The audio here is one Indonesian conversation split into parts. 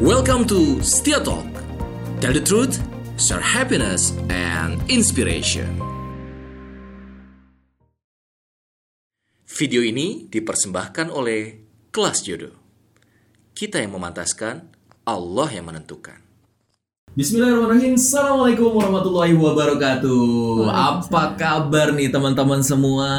Welcome to Setia Talk. Tell the truth, share happiness and inspiration. Video ini dipersembahkan oleh Kelas Jodoh. Kita yang memantaskan, Allah yang menentukan. Bismillahirrahmanirrahim. Assalamualaikum warahmatullahi wabarakatuh. Apa kabar nih teman-teman semua?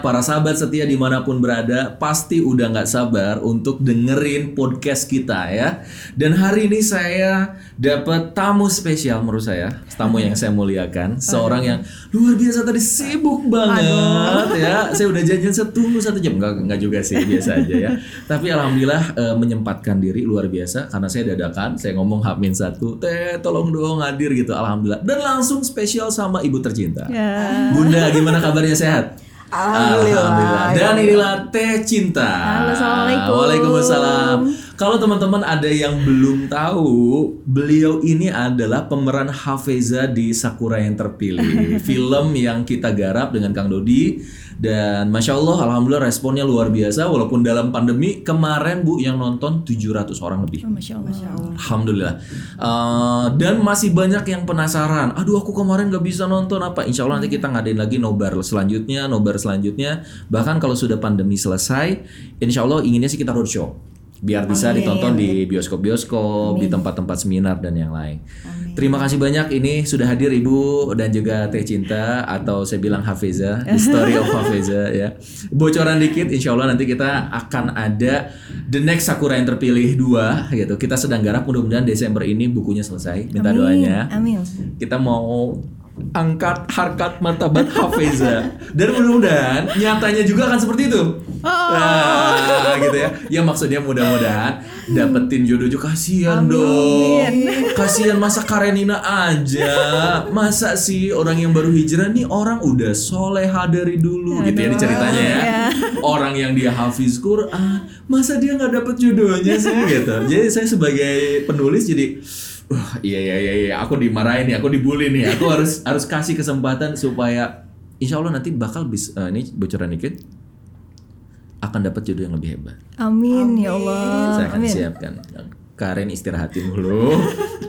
Para sahabat setia di mana pun berada Pasti udah nggak sabar untuk dengerin podcast kita ya. Dan hari ini saya dapat tamu spesial menurut saya Tamu yang saya muliakan. Seorang yang luar biasa tadi sibuk banget ya. Saya udah janjian setunggu satu jam. Nggak, nggak juga sih biasa aja ya. Tapi Alhamdulillah eh, menyempatkan diri luar biasa. Karena saya dadakan Saya ngomong Hamin satu Teh tolong dong hadir gitu Alhamdulillah Dan langsung spesial sama ibu tercinta Ya. Bunda gimana kabarnya sehat? Alhamdulillah. Dan inilah Teh Cinta. Halo, Assalamualaikum. Waalaikumsalam. Kalau teman-teman ada yang belum tahu, beliau ini adalah pemeran Hafeza di Sakura yang terpilih. Film yang kita garap dengan Kang Dodi dan Masya Allah, Alhamdulillah responnya luar biasa walaupun dalam pandemi kemarin Bu yang nonton 700 orang lebih. Oh, Masya Allah. Alhamdulillah. Uh, dan masih banyak yang penasaran. Aduh, aku kemarin gak bisa nonton apa. Insya Allah nanti kita ngadain lagi nobar selanjutnya, nobar selanjutnya. Bahkan kalau sudah pandemi selesai, Insya Allah inginnya sih kita roadshow. Biar bisa ditonton di bioskop-bioskop, di tempat-tempat seminar dan yang lain. Terima kasih banyak ini sudah hadir Ibu dan juga Teh Cinta atau saya bilang Hafeza, The Story of Hafeza ya. Bocoran dikit insya Allah nanti kita akan ada The Next Sakura yang terpilih dua gitu. Kita sedang garap mudah-mudahan Desember ini bukunya selesai. Minta doanya. Amin. Kita mau angkat harkat martabat Hafeza dan mudah-mudahan nyatanya juga akan seperti itu. Nah, gitu ya. Ya maksudnya mudah-mudahan dapetin jodoh juga kasihan dong. Kasihan masa Karenina aja. Masa sih orang yang baru hijrah nih orang udah soleha dari dulu gitu ya ini ceritanya ya. Orang yang dia hafiz Quran, masa dia nggak dapet jodohnya sih gitu. Jadi saya sebagai penulis jadi Wah, iya iya iya iya, aku dimarahin nih, aku dibully nih. Aku harus harus kasih kesempatan supaya insya Allah nanti bakal bisa ini bocoran dikit akan dapat jodoh yang lebih hebat. Amin, ya Allah. Saya akan Amin. siapkan. Karen istirahatin dulu.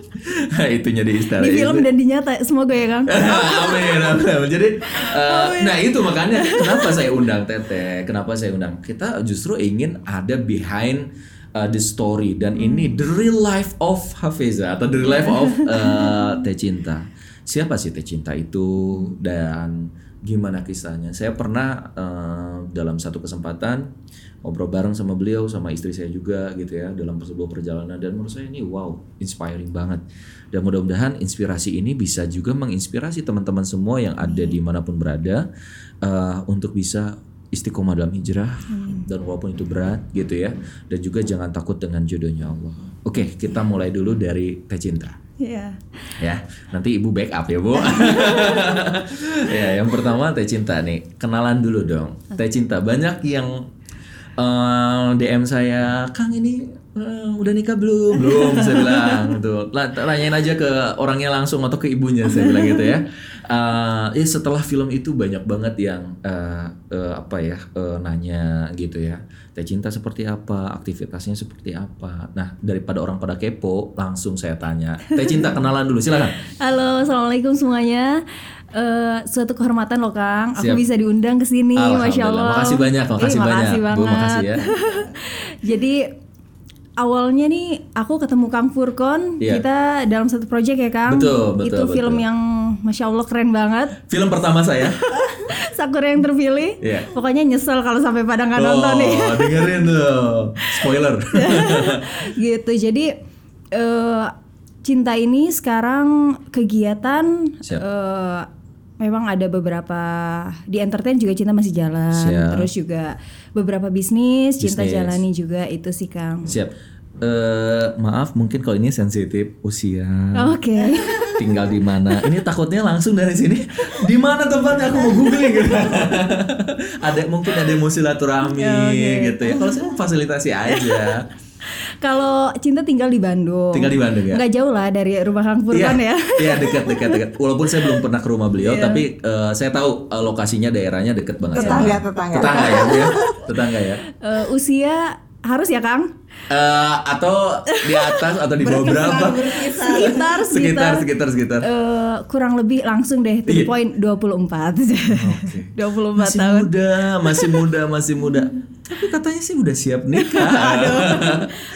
Itunya di istirahat. Di film dan di nyata semoga ya Kang. amin, amin. Jadi, uh, nah itu makanya kenapa saya undang Teteh, kenapa saya undang kita justru ingin ada behind uh, the story. Dan ini the real life of Hafeza atau the real life of uh, Teh Cinta. Siapa sih Teh Cinta itu? Dan gimana kisahnya? Saya pernah uh, dalam satu kesempatan ngobrol bareng sama beliau sama istri saya juga gitu ya dalam sebuah perjalanan. Dan menurut saya ini wow inspiring banget. Dan mudah-mudahan inspirasi ini bisa juga menginspirasi teman-teman semua yang ada di mana pun berada uh, untuk bisa istiqomah dalam hijrah dan walaupun itu berat gitu ya dan juga jangan takut dengan jodohnya Allah. Oke kita mulai dulu dari teh cinta Iya. ya nanti ibu backup ya bu. Ya yang pertama teh cinta nih kenalan dulu dong. Teh cinta banyak yang eh, DM saya kang ini eh, udah nikah belum? Belum saya bilang gitu. Tanyain aja ke orangnya langsung atau ke ibunya saya bilang gitu ya Eh, ya setelah film itu banyak banget yang eh, eh, apa ya eh, nanya gitu ya teh cinta seperti apa aktivitasnya seperti apa nah daripada orang pada kepo langsung saya tanya teh cinta kenalan dulu silakan Halo, assalamualaikum semuanya. Eh, suatu kehormatan loh Kang, aku Siap. bisa diundang ke sini, masya. Allah. Makasih banyak, makasih Ih, banyak. makasih Bu, makasih ya. Jadi awalnya nih aku ketemu Kang Furkon, Iya. kita dalam satu project ya Kang. Betul, betul, Itu film betul. yang masya Allah keren banget. film pertama saya Sakura yang terpilih. Iya. Pokoknya nyesel kalau sampai pada nggak nonton nih. Oh, dengerin tuh spoiler gitu jadi eh, cinta ini sekarang kegiatan Siap. eh, memang ada beberapa di entertain juga cinta masih jalan Siap. terus juga beberapa bisnis cinta Bisnis. jalani juga itu sih kang siap Eh, maaf mungkin kalau ini sensitif. Usia oke. Tinggal di mana? Ini takutnya langsung dari sini. Di mana tempatnya? Aku mau googling. Gitu ada mungkin ada yang mau silaturahmi gitu ya. Kalau saya fasilitasi aja. Kalau cinta tinggal di Bandung. Tinggal di Bandung ya? Nggak jauh lah dari rumah kang Furkan ya. Iya dekat dekat dekat. Walaupun saya belum pernah ke rumah beliau, tapi eh, saya tahu eh, lokasinya daerahnya dekat banget. sama- Tetangga, tetangga. Tetangga ya, ya. Tetangga ya. Eh, usia harus ya Kang? Eh, atau di atas atau di bawah berapa? Sekitar sekitar sekitar sekitar. Eh, kurang lebih langsung deh to the Iya. point 24 24 Masih tahun muda, masih muda, masih muda. Tapi katanya sih udah siap nikah.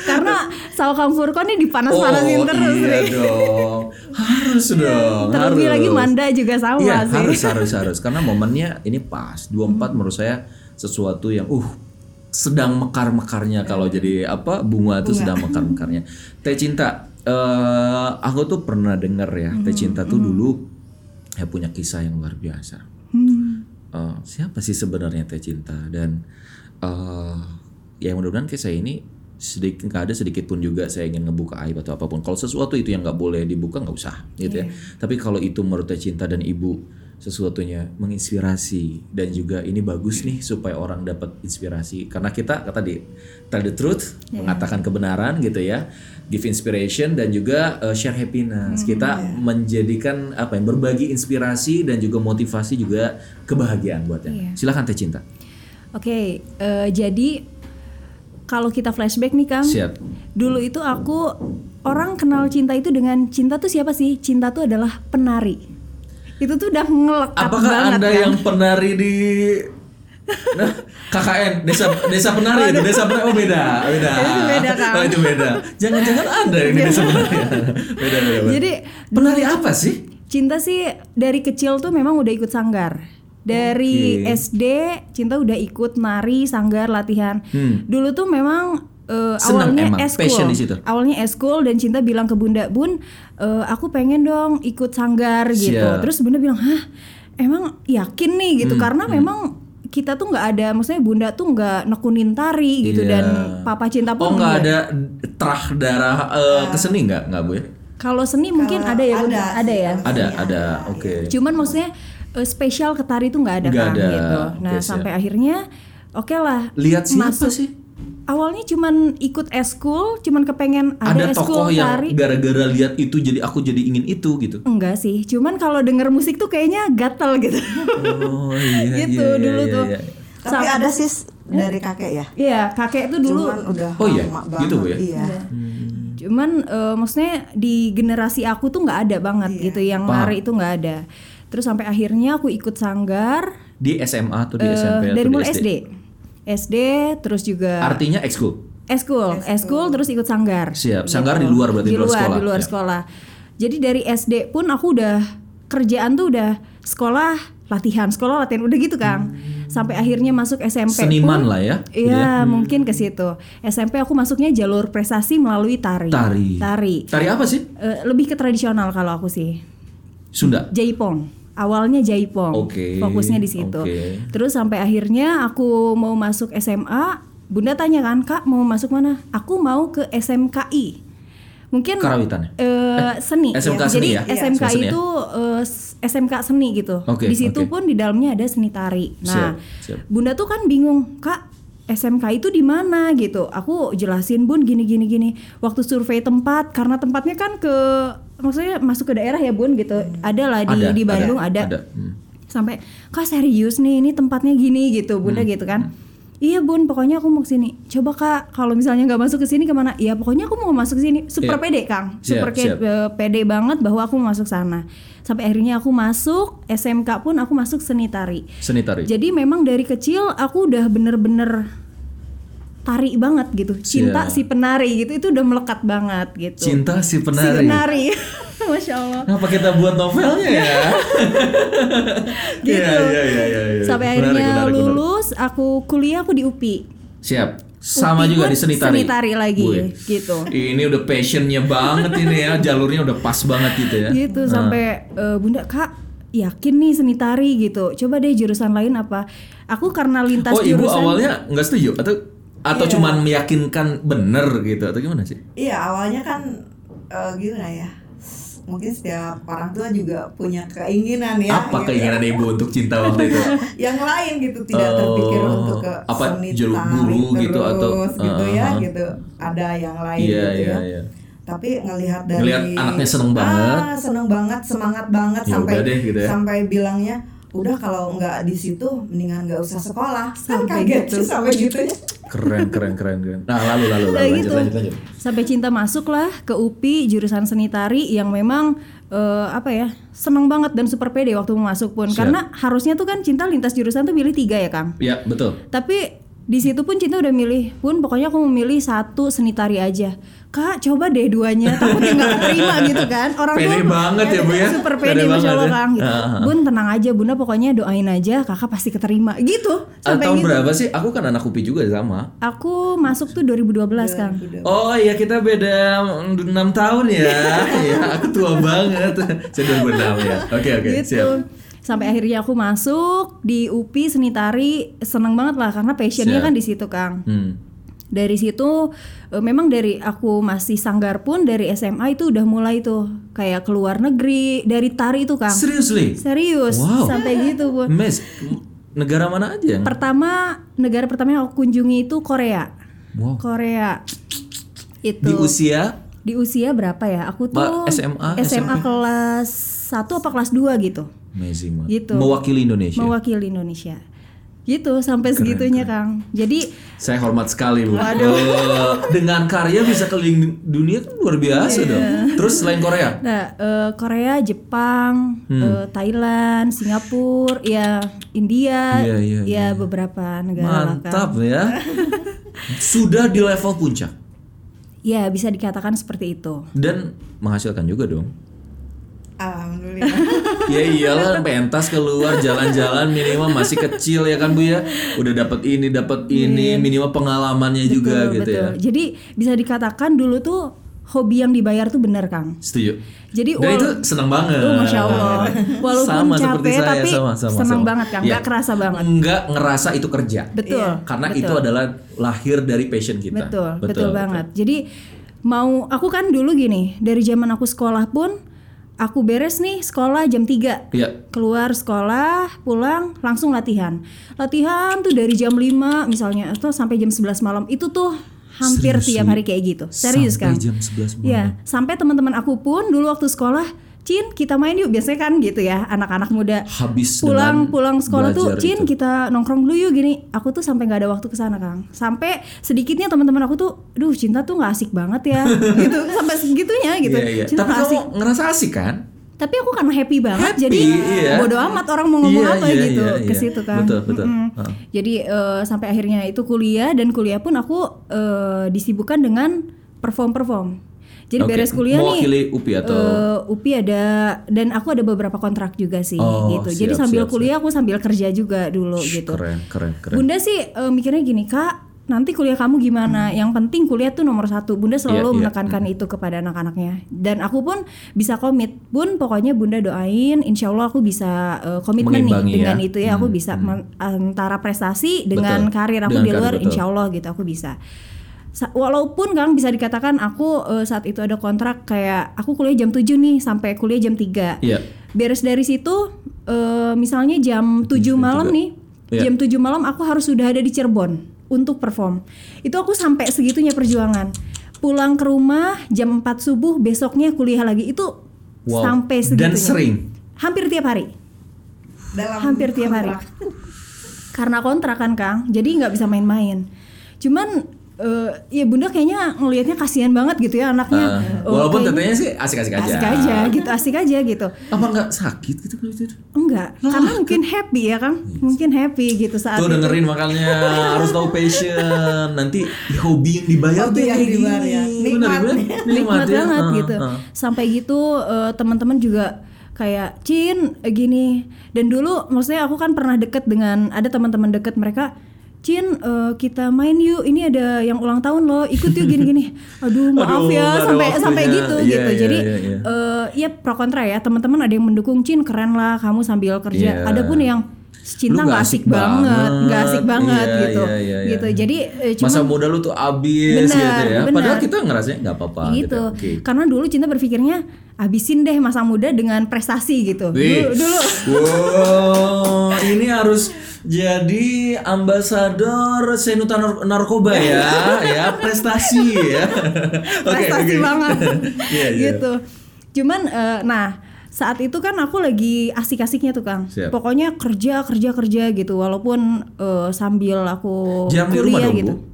karena sama Kang Furkon nih dipanas-panasin oh, terus iya nih dong. Harus dong. terlebih harus. lagi Manda juga sama Iya, sih harus harus harus karena momennya ini pas. 24 menurut saya sesuatu yang uh sedang mekar-mekarnya kalau jadi apa bunga itu sedang mekar-mekarnya. Teh Cinta, eh aku tuh pernah denger ya, Teh Cinta tuh dulu ya punya kisah yang luar biasa. Eh, siapa sih sebenarnya Teh Cinta dan eh ya mudah-mudahan kisah ini sedikit nggak ada sedikit pun juga saya ingin ngebuka aib atau apa pun. Kalau sesuatu itu yang nggak boleh dibuka nggak usah gitu ya. Tapi kalau itu menurut Teh Cinta dan Ibu sesuatunya menginspirasi. Dan juga ini bagus nih supaya orang dapat inspirasi. Karena kita kata di tell the truth mengatakan kebenaran gitu ya. Give inspiration dan juga uh, share happiness. Kita menjadikan apa yang berbagi inspirasi dan juga motivasi juga kebahagiaan buatnya silakan teh cinta. Oke, eh, jadi kalau kita flashback nih Kang, siap. dulu itu aku orang kenal cinta itu dengan cinta tuh siapa sih? Cinta tuh adalah penari. Itu tuh udah ngelekat apakah banget anda kan? yang penari di Nah, KKN desa desa penari itu desa penari oh beda beda Itu beda, Kang. oh, itu beda jangan-jangan anda ini desa penari beda beda, beda. Jadi penari apa sih cinta sih dari kecil tuh memang udah ikut sanggar. Dari Oke. SD cinta udah ikut nari, sanggar, latihan. Hmm. Dulu tuh memang Senang awalnya emang, eskul. Awalnya eskul dan cinta bilang ke Bunda, "Bun, eh, aku pengen dong ikut sanggar gitu." Siap. Terus Bunda bilang, "Hah? Emang yakin nih gitu?" Hmm, Karena memang kita tuh nggak ada, maksudnya Bunda tuh nggak nekunin tari gitu Iya. dan Papa cinta oh pun nggak nggak. ada terah darah eh, ke seni nggak nggak bu ya Kalau seni mungkin ada ya, Bun? ada Ada ya. ada ada oke Cuman maksudnya eh, spesial ke tari itu nggak ada Nggak kan ada. gitu. Nah siap. sampai akhirnya oke lah. lihat siapa masuk- sih Awalnya cuman ikut eskul, cuman kepengen ada, ada eskul tokoh yang tari. gara-gara lihat itu jadi aku jadi ingin itu gitu Enggak sih, cuman kalau denger musik tuh kayaknya gatel gitu. oh iya Gitu iya, iya, dulu iya, tuh. iya. Tapi ada sih dari kakek ya. Iya, kakek tuh dulu. Cuman udah Oh iya, lama banget. gitu, ya? Iya. Cuman eh, maksudnya di generasi aku tuh nggak ada banget Iya. gitu, yang Paham. nari itu nggak ada. Terus sampai akhirnya aku ikut sanggar di SMA atau di eh, SMP dari atau mulai di SD? SD. SD terus juga artinya ekskul Eskul, eskul terus ikut sanggar. siap sanggar di luar berarti di di luar luar, sekolah di luar Ya. sekolah. Jadi dari SD pun aku udah kerjaan tuh udah sekolah latihan, sekolah latihan udah gitu Kang. Sampai akhirnya masuk SMP Seniman pun, lah ya, gitu Iya, mungkin ke situ. SMP aku masuknya jalur prestasi melalui tari. tari Tari. tari apa sih Eh, lebih ke tradisional kalau aku sih. Sunda Jaipong. Awalnya Jaipong. Oke, Fokusnya di situ. oke. Terus sampai akhirnya aku mau masuk SMA, Bunda tanya kan, "Kak, mau masuk mana?" Aku mau ke SMKI. Mungkin Karawitan eh, seni. SMK ya. seni Jadi ya? SMK Seni ya? itu eh, s- SMK seni gitu. Oke, di situ oke. pun di dalamnya ada seni tari. Nah, Siap, siap. Bunda tuh kan bingung, "Kak, SMK itu di mana gitu. Aku jelasin bun gini gini gini. Waktu survei tempat karena tempatnya kan ke maksudnya masuk ke daerah ya bun gitu. Ada lah di Ada, di Bandung ada, ada. ada. Hmm. Sampai kak serius nih ini tempatnya gini gitu bunda Hmm, gitu kan. Iya bun, pokoknya aku mau ke sini. Coba kak, kalau misalnya nggak masuk ke sini ke mana? Ya pokoknya aku mau masuk ke sini. Super Iya. pede kang, Siap, super siap. eh, pede banget bahwa aku mau masuk sana. Sampai akhirnya aku masuk SMK pun aku masuk seni tari. seni tari Jadi memang dari kecil aku udah bener-bener tari banget gitu. Cinta Siap. si penari gitu itu udah melekat banget gitu. cinta si Si penari penari. Masya Allah. Kenapa kita buat novelnya ya? Gitu. Iya, iya, iya, iya, iya. Sampai Menarik, akhirnya menarik, menarik. lulus, aku kuliah aku di UPI. Siap. Sama UPI juga di seni tari. seni tari lagi, Wih. gitu. Ini udah passionnya banget ini ya, jalurnya udah pas banget gitu ya. Gitu sampai eh, Bunda Kak yakin nih seni tari gitu. Coba deh jurusan lain apa? Aku karena lintas Oh ibu jurusan awalnya nggak setuju atau atau Iya. cuman meyakinkan bener gitu atau gimana sih? Iya awalnya kan eh, gimana ya? Mungkin setiap orang tua juga punya keinginan ya. Apa gitu. keinginan ibu untuk cinta waktu itu? yang lain gitu tidak Oh, terpikir untuk ke apa, seni guru gitu terus atau- gitu ya uh-huh. gitu ada yang lain Iya gitu iya ya iya. tapi ngelihat dari Ngelihat anaknya seneng banget. ah, seneng banget semangat banget Ya sampai deh, gitu ya. sampai bilangnya udah kalau nggak di situ mendingan nggak usah sekolah kan Sampai kaget gitu. sih sampai gitu ya Keren keren keren keren. Nah lalu lalu lalu Kayak lanjut gitu. lanjut lanjut. Sampai cinta masuk lah ke UPI jurusan seni tari yang memang eh, apa ya seneng banget dan super pede waktu masuk pun Siap. karena harusnya tuh kan cinta lintas jurusan tuh milih tiga ya Kang. Ya betul. Tapi di situ pun cinta udah milih pun pokoknya aku memilih satu seni tari aja. Kak coba deh duanya takutnya nggak keterima gitu kan orang Pede tuh banget ya, Bu, ya? super Pede masya Allah ya. Kang gitu. Ah. Bun tenang aja bunda pokoknya doain aja kakak pasti keterima gitu sampai tahun gitu. berapa sih? Aku kan anak UPI juga sama. Aku masuk tuh 2012 Kang. Oh iya kita beda 6 tahun ya. ya aku tua banget. Saya 2006 ya. Oke oke gitu siap. Sampai akhirnya aku masuk di UPI seni tari seneng banget lah karena passionnya Siap. kan di situ Kang Hmm. dari situ eh, memang dari aku masih sanggar pun dari SMA itu udah mulai tuh kayak keluar negeri dari tari itu Kang Seriously? serius Wow. sampai gitu Bu. Mes, negara mana aja pertama negara pertama yang aku kunjungi itu Korea Wow. Korea itu Di usia di usia berapa ya aku tuh SMA, SMA SMP? kelas 1 apa kelas 2 gitu amazing banget. Gitu. Mewakili Indonesia. mewakili Indonesia gitu sampai segitunya Kang jadi Saya hormat sekali bu. Eh, dengan karya bisa keliling dunia kan luar biasa Iya. dong. Terus selain Korea? nah eh, Korea Jepang Hmm. eh, Thailand Singapura ya India Iya, iya, ya beberapa negara lah. Mantap ya. Sudah di level puncak ya bisa dikatakan seperti itu dan menghasilkan juga dong. alhamdulillah ya iyalah pentas keluar jalan-jalan minimal masih kecil ya kan bu ya udah dapat ini dapat ini minimal pengalamannya juga Betul, gitu betul. ya jadi bisa dikatakan dulu tuh hobi yang dibayar tuh bener Kang setuju jadi dan itu senang banget Oh, masya Allah. Walaupun sama capek, seperti saya tapi sama sama senang sama. banget, Kang. Ya, Nggak kerasa banget. nggak ngerasa itu kerja betul karena betul. itu adalah lahir dari passion kita Betul, betul, banget. Jadi mau aku kan dulu gini, dari zaman aku sekolah pun aku beres nih sekolah jam 3. ya Keluar sekolah, pulang langsung latihan. Latihan tuh dari jam 5 misalnya atau sampai jam 11 malam. Itu tuh hampir Serius, tiap hari kayak gitu. Serius Sampai kan? jam 11 malam. Iya, sampai teman-teman aku pun dulu waktu sekolah, Cin, kita main yuk. Biasanya kan gitu ya, anak-anak muda habis pulang pulang sekolah tuh Cin itu. kita nongkrong dulu yuk gini aku tuh sampai nggak ada waktu ke sana Kang sampai sedikitnya teman-teman aku tuh duh cinta tuh nggak asik banget ya gitu sampai segitunya gitu Iya, iya. cinta tapi kamu asik ngerasa asik kan tapi aku karena happy banget Happy, jadi iya. bodo amat orang mau ngomong Iya, apa iya, gitu iya, ke iya. situ kan Betul, betul. Mm-mm. Heeh. jadi eh, sampai akhirnya itu kuliah dan kuliah pun aku eh, disibukkan dengan perform perform jadi Oke, beres kuliah mewakili nih UPI atau eh, UPI ada dan aku ada beberapa kontrak juga sih Oh, gitu jadi siap, sambil siap, kuliah aku sambil kerja juga dulu Shh, gitu keren keren keren Bunda sih eh, mikirnya gini kak, nanti kuliah kamu gimana? Yang penting kuliah tuh nomor satu. Bunda selalu Iya, iya. menekankan itu kepada anak-anaknya. Dan aku pun bisa komit. Bun, pokoknya Bunda doain, insya Allah aku bisa eh, komitmen nih dengan ya. itu ya. Aku bisa men- antara prestasi dengan Betul. karir aku Dengan di karir, luar, betul. insya Allah gitu aku bisa. Walaupun kan bisa dikatakan aku eh, saat itu ada kontrak kayak aku kuliah jam 7 nih sampai kuliah jam 3 Iya. beres dari situ eh, misalnya jam 7 malam juga. nih Iya. jam 7 malam aku harus sudah ada di Cirebon untuk perform itu aku sampai segitunya perjuangan pulang ke rumah jam 4 subuh besoknya kuliah lagi itu Wow. sampai segitunya Dan sering? hampir tiap hari dalam hampir tiap hari kontrak. karena kontrak kan Kang jadi nggak bisa main-main cuman eh, ya bunda kayaknya ngelihatnya kasihan banget gitu ya anaknya Oh, walaupun kayaknya tetenya sih asik-asik aja asik aja gitu asik aja gitu apa nggak sakit gitu kalau itu Enggak, karena mungkin happy ya Kang. Mungkin happy gitu saat Tuh itu. dengerin makanya harus tahu passion. Nanti hobi yang dibayar Hobi tuh yang kayak dibayar gini. ya. Nikmat. bener. Nikmat ya. banget Ah, gitu. ah. Sampai gitu eh, teman-teman juga kayak Cin eh, gini. Dan dulu maksudnya aku kan pernah deket dengan ada teman-teman deket mereka Cin eh, kita main yuk ini ada yang ulang tahun loh ikut yuk gini-gini aduh maaf Aduh, ya sampai sampai waktunya. gitu Iya, gitu iya, jadi iya, iya. eh, ya pro kontra ya teman-teman ada yang mendukung Cin keren lah kamu sambil kerja Iya. ada pun yang cinta nggak asik asik banget nggak asik banget Iya, gitu iya, iya, iya. gitu jadi eh, cuman Masa muda lu tuh abis Benar, gitu ya. benar. Padahal kita ngerasanya nggak apa-apa gitu. gitu. Oke. Karena dulu cinta berpikirnya abisin deh masa muda dengan prestasi gitu. Wih. Dulu, dulu. Wow, ini harus jadi ambasador senuta nar- narkoba ya, ya prestasi ya. Oke, prestasi oke. banget. Iya, iya. gitu. Cuman eh, nah saat itu kan aku lagi asik-asiknya tuh Kang. Siap. Pokoknya kerja kerja kerja gitu walaupun eh, sambil aku di rumah kuliah dong, gitu. Bu.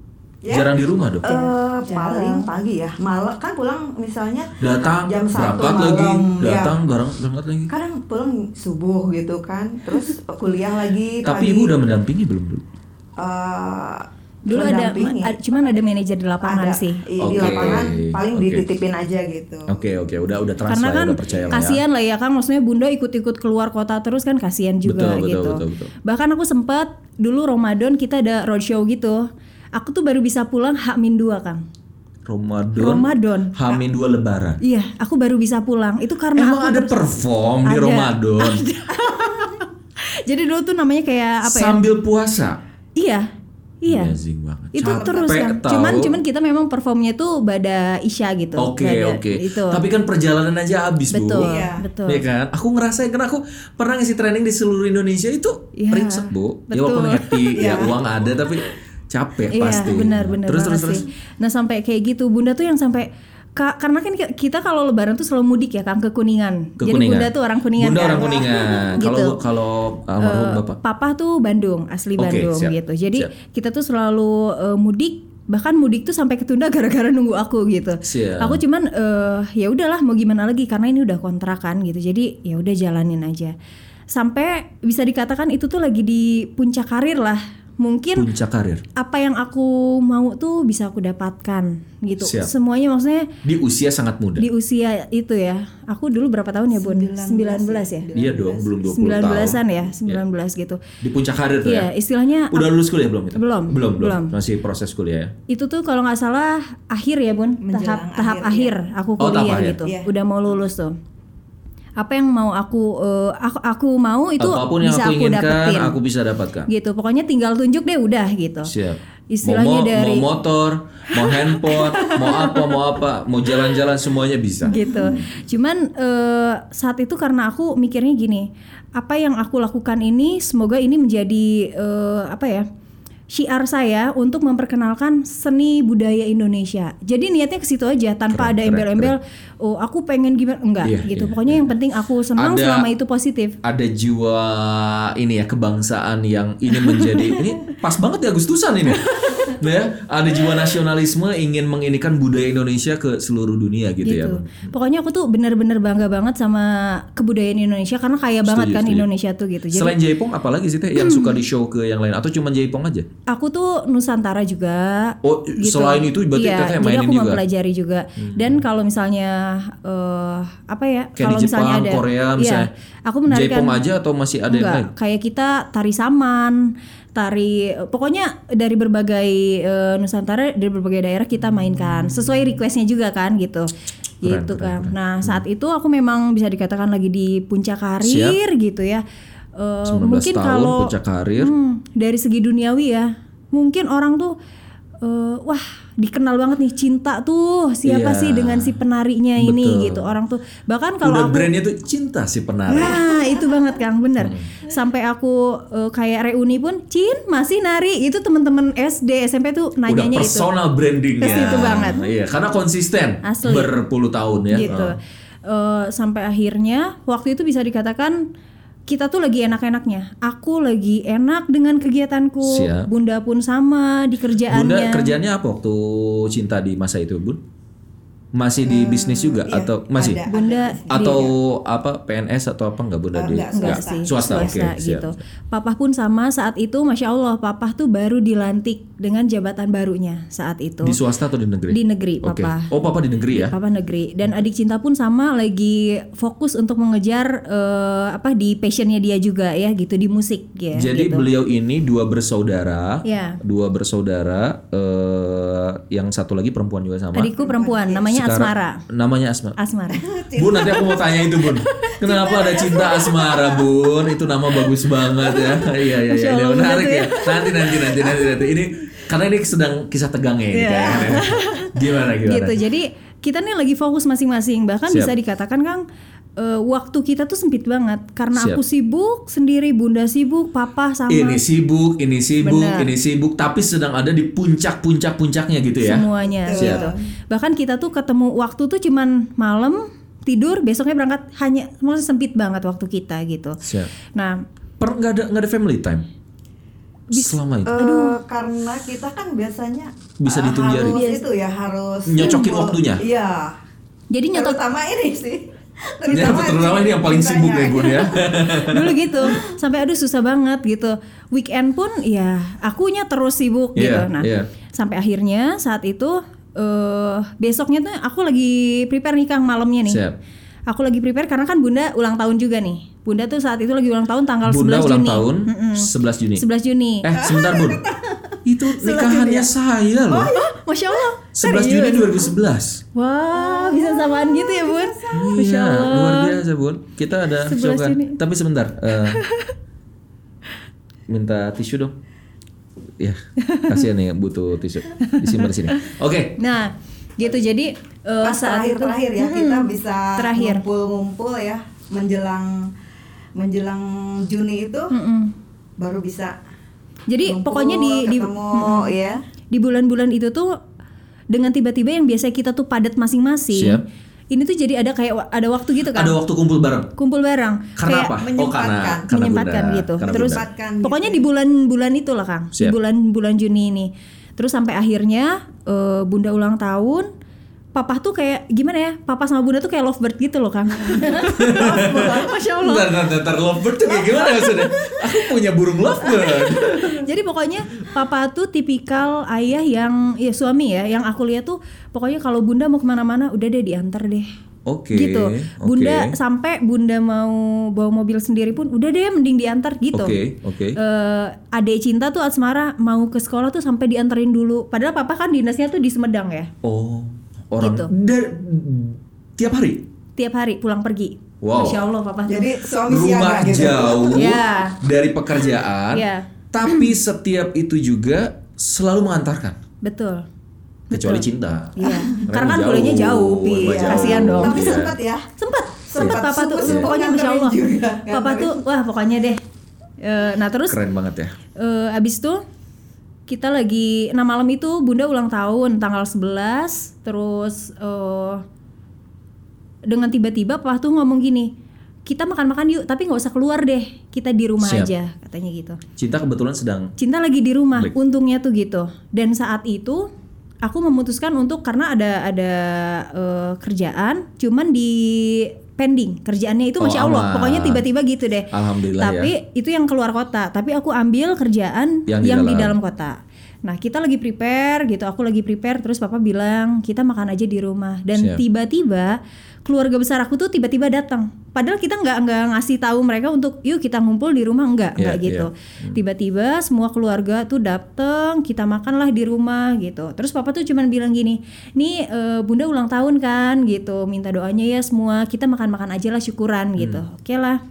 Jarang di rumah dong. Eh, paling pagi ya malah kan pulang misalnya Datang jam satu berangkat lagi, malam ya. datang bareng berangkat lagi. kadang pulang subuh gitu kan terus kuliah lagi Tapi pagi. ibu udah mendampingi belum dulu? Eh, Dulu ada, mendampingi. a- cuman ada manajer di lapangan ada sih. di lapangan paling oke. dititipin aja gitu Oke oke udah udah trust Karena ya, kan udah percaya lah ya. kasihan lah ya kan maksudnya Bunda ikut-ikut keluar kota terus kan kasihan juga Betul, betul, gitu. betul, betul. Bahkan aku sempat dulu Ramadan kita ada roadshow gitu. Aku tuh baru bisa pulang H-2 Kang. Ramadan. Ramadan. Hamin dua Lebaran. Iya, aku baru bisa pulang. Itu karena Emang aku ada terus- perform di Ada. Ramadan Jadi dulu tuh namanya kayak apa ya? sambil puasa. Iya. Iya. Amazing banget. Itu Capek terus kan. tahu. Cuman cuman kita memang performnya tuh pada Isya gitu. Oke Pada- oke. Itu. Tapi kan perjalanan aja habis betul, bu. Iya. betul. Iya kan? Aku ngerasain karena aku pernah ngisi training di seluruh Indonesia itu Iya, ringsek bu. Ya betul. walaupun happy, ya uang ada tapi capek Iya, pasti. benar benar Terus terus terus. sih. Nah, sampai kayak gitu Bunda tuh yang sampai Ka- karena kan ki- kita kalau lebaran tuh selalu mudik ya Kang ke Kuningan. Ke Jadi Kuningan. Bunda tuh orang Kuningan Bunda kan. orang Kuningan. Gitu. Kalau kalau almarhum Eh, bapak. Papa tuh Bandung, asli Oke, Bandung siap, gitu. Jadi siap. kita tuh selalu eh, mudik bahkan mudik tuh sampai ketunda gara-gara nunggu aku gitu. Siap. Aku cuman eh, ya udahlah mau gimana lagi karena ini udah kontrakan gitu. Jadi ya udah jalanin aja. Sampai bisa dikatakan itu tuh lagi di puncak karir lah. Mungkin Puncak karir apa yang aku mau tuh bisa aku dapatkan gitu. Siap. Semuanya maksudnya di usia sangat muda. di usia itu ya. Aku dulu berapa tahun ya, Bun? 19 ya. Iya dong, belum 20 tahun. 19-an ya, 19 gitu. Di puncak karir tuh Iya, ya. istilahnya Udah lulus kuliah belum itu? Belum, Belum, belum. Masih proses kuliah ya. itu tuh kalau nggak salah akhir ya bun Menjelang tahap tahap akhir, akhir aku Oh, tahap kuliah akhir. gitu Iya. udah mau lulus tuh apa yang mau aku eh, aku aku mau itu Apa pun yang bisa aku aku, dapetin aku bisa dapatkan. gitu pokoknya tinggal tunjuk deh udah gitu Siap. Istilahnya mau, mo- dari- mau motor, mau handphone, mau apa, mau apa, mau jalan-jalan semuanya bisa. gitu cuman eh, saat itu karena aku mikirnya gini apa yang aku lakukan ini semoga ini menjadi eh, apa ya syiar saya untuk memperkenalkan seni budaya Indonesia. Jadi niatnya ke situ aja tanpa Keren, ada embel-embel oh aku pengen gimana enggak Iya, gitu. iya, Pokoknya yang penting aku senang Ada- selama itu positif. Ada jiwa ini ya kebangsaan yang ini menjadi ini pas banget di Agustusan ini. ya, ada jiwa nasionalisme ingin menginikan budaya Indonesia ke seluruh dunia gitu, ya. gitu. Bu. Pokoknya aku tuh bener-bener bangga banget sama kebudayaan Indonesia karena kaya banget kan setuju. Indonesia tuh gitu. Jadi Selain Jaipong apalagi sih Teh yang suka di show ke yang lain atau cuma Jaipong aja? aku tuh Nusantara juga. Oh, selain itu berarti iya, Teteh jadi mainin aku juga? Hmm. mempelajari juga. Dan kalau misalnya eh apa ya? Kayak kalau di Jepang, misalnya ada Korea iya, misalnya. aku menarikan Jaipong aja atau masih ada yang Enggak, lain? kayak kita tari saman, tari pokoknya dari berbagai eh, Nusantara dari berbagai daerah kita mainkan sesuai requestnya juga kan gitu. Keren, gitu keren, kan. Nah, saat itu aku memang bisa dikatakan lagi di puncak karir gitu ya. 19 mungkin tahun kalau puncak karir. Hmm, dari segi duniawi ya, mungkin orang tuh eh, wah dikenal banget nih cinta tuh siapa Iya. sih dengan si penarinya ini Betul. gitu. Orang tuh bahkan kalau Udah aku brandnya tuh cinta si penari. Nah itu banget Kang bener Hmm. Sampai aku eh, kayak reuni pun Cin masih nari Itu teman-teman SD SMP tuh Udah nanyanya itu personal brandingnya. Ke situ banget. Iya, karena konsisten Asli. berpuluh tahun ya. gitu Oh. Eh, Sampai akhirnya Waktu itu bisa dikatakan kita tuh lagi enak-enaknya. Aku lagi enak dengan kegiatanku. Siap. Bunda pun sama di Bunda kerjaannya. kerjanya apa waktu cinta di masa itu, Bun? Masih di bisnis juga iya, atau masih? ada. Bunda Atau apa PNS atau apa enggak Bunda Oh, di? enggak, Enggak Swasta. sih, Swasta, oke, siap. gitu. Papa pun sama saat itu, masya Allah, papa tuh baru dilantik dengan jabatan barunya saat itu Di swasta atau di negeri? di negeri, Oke. papa. Oh, papa di negeri ya? Papa negeri dan adik cinta pun sama lagi fokus untuk mengejar eh, apa di passionnya dia juga ya gitu di musik ya. Jadi gitu. beliau ini dua bersaudara, Ya. dua bersaudara, eh, yang satu lagi perempuan juga sama. adikku perempuan namanya Asmara. Namanya Asmara. Asmara. Bun nanti aku mau tanya itu Bun. Kenapa ada cinta asmara Bun? Itu nama bagus banget ya. Iya iya iya. Menarik bener ya. Nanti nanti nanti nanti nanti. Ini karena ini sedang kisah tegangnya ini Iya. kayaknya. Gimana gimana? gitu. Jadi kita nih lagi fokus masing-masing. Bahkan Siap. bisa dikatakan Kang eh, waktu kita tuh sempit banget karena Siap. aku sibuk sendiri, Bunda sibuk, Papa sama Ini sibuk, ini sibuk, Benar. ini sibuk, tapi sedang ada di puncak-puncak puncaknya gitu ya. semuanya Siap. gitu. Bahkan kita tuh ketemu waktu tuh cuman malam tidur besoknya berangkat hanya maksudnya sempit banget waktu kita gitu Siap. nah Per nggak ada nggak ada family time. Selama itu Eh, karena kita kan biasanya Bisa eh, dihitung jari. harus itu ya harus Nyocokin waktunya. Iya. jadi nyotot Terutama ini sih. Ya, terutama ini yang paling sibuk ya Bun ya. dulu gitu sampai aduh susah banget gitu weekend pun ya akunya terus sibuk gitu Iya, nah iya. sampai akhirnya saat itu eh besoknya tuh aku lagi prepare nikah malamnya nih Siap. aku lagi prepare karena kan bunda ulang tahun juga nih bunda tuh saat itu lagi ulang tahun tanggal Bunda 11 ulang Juni tahun 11 Juni. 11 Juni Eh, sebentar Bun. Itu nikahannya saya loh. Masya Allah 11 Juni 2011. Wah bisa samaan gitu ya bun Masya Iya, Allah luar biasa Bun. Kita ada 11 cocokan. Juni. Tapi sebentar. eh, minta tisu dong. Ya, kasihan nih butuh tisu. Disimpan di sini. Oke. Nah gitu jadi eh, Pas saat terakhir itu terakhir ya kita bisa terakhir. ngumpul-ngumpul ya menjelang menjelang Juni itu Mm-mm. baru bisa Jadi ngumpul, pokoknya di di, ketemu ya. di bulan-bulan itu tuh dengan tiba-tiba yang biasa kita tuh padat masing-masing. Siap. Ini tuh jadi ada kayak ada waktu gitu kan. Ada waktu kumpul bareng. kumpul bareng. Karena Kayak apa? Oh, karena menyempatkan. karena menyempatkan Bunda. gitu. Karena Terus Bunda. Menyempatkan pokoknya gitu. di bulan-bulan itu lah Kang. Di Siap. bulan-bulan Juni ini. Terus sampai akhirnya eh, Bunda ulang tahun. Papa tuh kayak gimana ya? Papa sama Bunda tuh kayak lovebird gitu loh, Kang. Masya Allah. Bentar, bentar, bentar, lovebird tuh kayak gimana maksudnya? Aku punya burung lovebird. Jadi pokoknya papa tuh tipikal ayah yang ya suami ya, yang aku lihat tuh pokoknya kalau bunda mau ke mana-mana udah deh diantar deh. Oke. gitu. oke. Bunda sampai bunda mau bawa mobil sendiri pun udah deh mending diantar gitu. Oke, oke. Eh, adek cinta tuh Asmara mau ke sekolah tuh sampai dianterin dulu. Padahal papa kan dinasnya tuh di Semedang ya. Oh, orang Gitu. dar- tiap hari. Tiap hari pulang pergi. Wow. Masya Allah papa. tuh. Jadi suami Rumah siaga gitu. jauh Ya. dari pekerjaan, Ya. tapi setiap itu juga selalu mengantarkan. Betul. Kecuali cinta. Iya. Karena kan jauh, bolehnya jauh, jauh. Kasihan dong. Tapi Iya. sempat ya. Sempet, sempet Iya. papa tuh, Subuh-subuh pokoknya masya Allah. juga, Papa tuh, wah pokoknya deh. Eh, nah terus, Keren banget ya. eh, abis itu kita lagi, nah malam itu bunda ulang tahun tanggal 11 terus eh, dengan tiba-tiba papa tuh ngomong gini, kita makan-makan yuk, tapi nggak usah keluar deh, kita di rumah Siap. aja, katanya gitu. Cinta kebetulan sedang Cinta lagi di rumah, Klik. untungnya tuh gitu. Dan saat itu aku memutuskan untuk karena ada ada eh, kerjaan, cuman di pending kerjaannya itu Oh, masya Allah, aman. pokoknya tiba-tiba gitu deh. Alhamdulillah Tapi ya. itu yang keluar kota, tapi aku ambil kerjaan Yang yang, di di dalam. dalam kota. Nah kita lagi prepare gitu, aku lagi prepare, terus papa bilang kita makan aja di rumah. Dan tiba-tiba keluarga besar aku tuh tiba-tiba datang. Padahal kita nggak nggak ngasih tahu mereka untuk yuk kita ngumpul di rumah enggak, Iya, enggak gitu. Tiba-tiba semua keluarga tuh datang, kita makanlah di rumah gitu. Terus papa tuh cuman bilang gini, nih eh, bunda ulang tahun kan gitu, minta doanya ya semua. Kita makan-makan aja lah syukuran gitu. Oke lah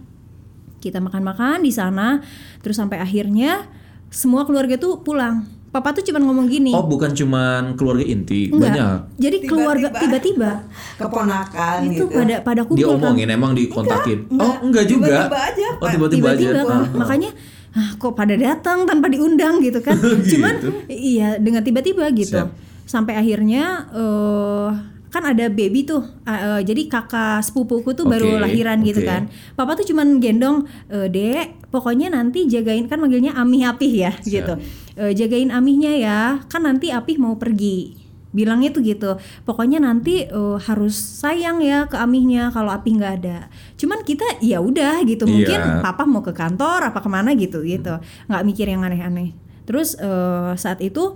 kita makan-makan di sana terus sampai akhirnya semua keluarga tuh pulang papa tuh cuma ngomong gini Oh, bukan cuman keluarga inti, enggak banyak. jadi keluarga tiba-tiba Keponakan itu gitu. pada pada Dia kumpul kan omongin emang dikontakin. Enggak, oh, enggak juga. tiba-tiba aja, Oh, Pak. tiba-tiba, tiba-tiba aja. ah. makanya ah, kok pada datang tanpa diundang gitu kan cuman iya dengan tiba-tiba gitu Siap. sampai akhirnya eh kan ada baby tuh eh, jadi kakak sepupuku tuh baru Oke, lahiran gitu oke. kan papa tuh cuman gendong "Eh, dek pokoknya nanti jagain kan manggilnya amih apih ya gitu "Eh, jagain amihnya ya. Kan nanti apih mau pergi. Bilangnya tuh gitu. Pokoknya nanti eh, harus sayang ya ke amihnya kalau apih nggak ada. Cuman kita ya udah gitu. Mungkin Iya. papa mau ke kantor apa ke mana gitu gitu. Nggak mikir yang aneh-aneh. Terus eh, saat itu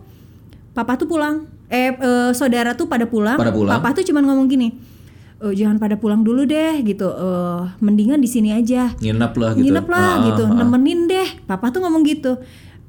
papa tuh pulang. Eh eh, saudara tuh pada pulang, Pada pulang. papa tuh cuman ngomong gini "Eh, jangan pada pulang dulu deh gitu. Eh, mendingan di sini aja. Nginep lah gitu. nginep lah Ah, gitu. ah, ah. nemenin deh. Papa tuh ngomong gitu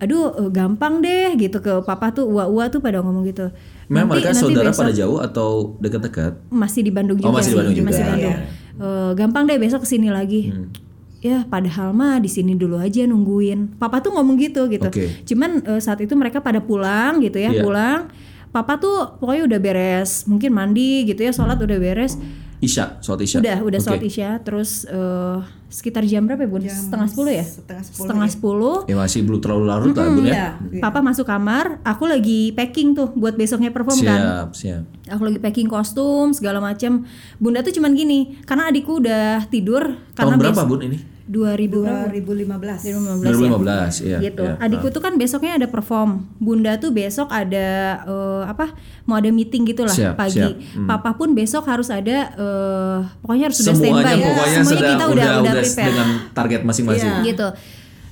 aduh eh, gampang deh gitu ke papa tuh ua-ua tuh pada ngomong gitu Memang mereka saudara besok pada jauh atau dekat-dekat? masih di Bandung juga Oh, masih di sih Bandung juga, masih. Bandung. Eh, gampang deh besok ke sini lagi Hmm. ya padahal mah di sini dulu aja nungguin papa tuh ngomong gitu gitu Oke. cuman eh, saat itu mereka pada pulang gitu ya Iya. pulang papa tuh pokoknya udah beres mungkin mandi gitu ya sholat udah beres Isya, sholat Isya. Udah, udah Oke. sholat isya, terus eh, sekitar jam berapa ya bun? Jam Setengah sepuluh ya? setengah sepuluh, Setengah ya. sepuluh. Ya masih belum terlalu larut lah Bun ya. Iya, iya. Papa masuk kamar, aku lagi packing tuh buat besoknya perform kan. Siap, siap. Aku lagi packing kostum segala macam. Bunda tuh cuman gini, karena adikku udah tidur karena Tahun berapa Bun ini? 2000 berapa? 2015. 2015 2015, iya. ya. gitu. iya. Adikku tuh kan besoknya ada perform. Bunda tuh besok ada eh, apa? Mau ada meeting gitu lah Siap, pagi. siap. Hmm. Papa pun besok harus ada eh, pokoknya harus sudah Semuanya standby. pokoknya Semuanya sudah kita udah udah udah udah prepare. dengan target masing-masing. Iya. gitu.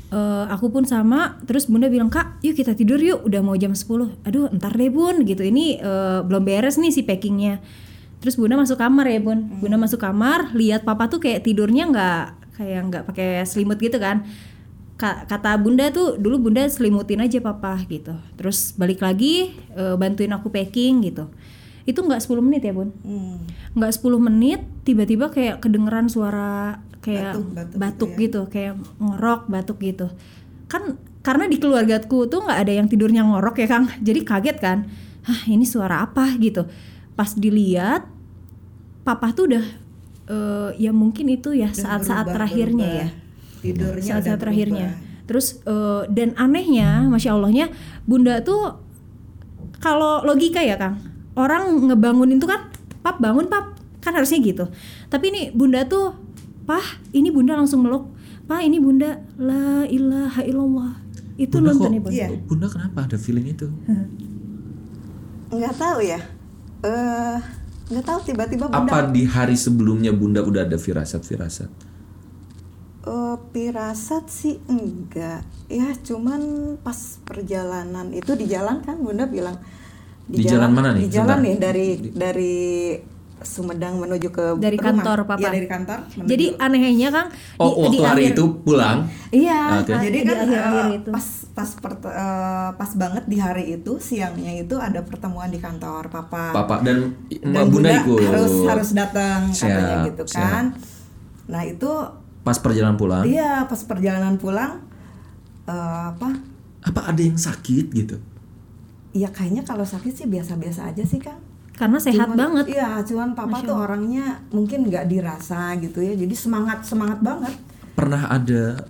Eh, aku pun sama, terus Bunda bilang kak, yuk kita tidur yuk, udah mau jam 10 Aduh, ntar deh bun, gitu. Ini eh, belum beres nih si packingnya. Terus Bunda masuk kamar ya bun. Bunda masuk kamar, lihat papa tuh kayak tidurnya nggak kayak nggak pakai selimut gitu kan. Ka- kata Bunda tuh dulu Bunda selimutin aja papa gitu. Terus balik lagi eh, bantuin aku packing gitu. Itu nggak 10 menit ya bun? Hmm. nggak 10 menit tiba-tiba kayak kedengeran suara kayak Batuk, batuk batuk, gitu gitu, kayak ngorok batuk gitu kan karena di keluargaku tuh nggak ada yang tidurnya ngorok ya kang jadi kaget kan hah ini suara apa gitu pas dilihat papa tuh udah eh, ya mungkin itu ya saat-saat terakhirnya berubah. ya. Tidurnya saat-saat terakhirnya. berubah. terus eh, dan anehnya masya allahnya bunda tuh kalau logika ya kang orang ngebangunin tuh kan pap bangun pap. Kan harusnya gitu. Tapi ini bunda tuh pah ini bunda langsung meluk. Pah ini bunda la ilaha illallah. Itu Bunda nonton kok, ya bunda Iya. Bunda kenapa ada feeling itu? nggak tahu ya. Eh nggak tahu tiba-tiba bunda Apa di hari sebelumnya Bunda udah ada firasat-firasat? eh, pirasat sih enggak ya cuman pas perjalanan itu di jalan kan bunda bilang Di jalan mana nih? di jalan Sebentar. nih dari dari Sumedang menuju ke Dari rumah. kantor, Papa. Iya, dari kantor menuju- jadi anehnya kang Oh, waktu hari akhir- itu pulang. Iya, Oke. jadi Di kan akhir-akhir eh, itu. pas pas pert- eh, pas banget di hari itu siangnya itu ada pertemuan di kantor papa. Papa dan, Dan Bunda, ikut. harus harus datang katanya gitu siap. kan. Nah itu Pas perjalanan pulang. iya pas perjalanan pulang eh, apa? Apa ada yang sakit gitu? Ya kayaknya kalau sakit sih biasa-biasa aja sih kan. Karena sehat Cuman- banget Iya, cuman papa tuh orangnya mungkin nggak dirasa gitu ya. Jadi semangat semangat banget. Pernah ada